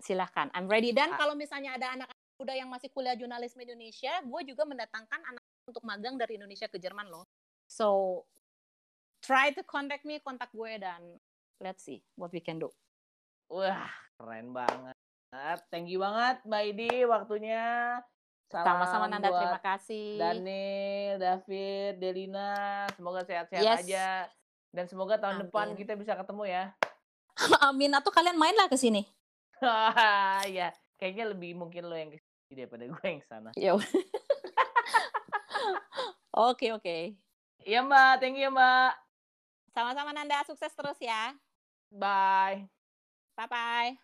Silahkan. I'm ready. Dan Ah. kalau misalnya ada anak muda yang masih kuliah jurnalisme Indonesia, gue juga mendatangkan anak untuk magang dari Indonesia ke Jerman loh. So, try to contact me, kontak gue dan let's see what we can do. Wah, keren banget. Thank you banget Mbak Idi waktunya. Sama-sama Nanda, terima kasih. Daniel, David, Delina, semoga sehat-sehat Yes. aja. Dan semoga tahun depan Amin. kita bisa ketemu ya. Amin. Atau kalian main lah ke sini. ya, kayaknya lebih mungkin lo yang ke sini daripada gue yang sana. Ya. Oke, oke. Iya Mbak, thank you Mbak. Sama-sama Nanda, sukses terus ya. Bye. Bye-bye.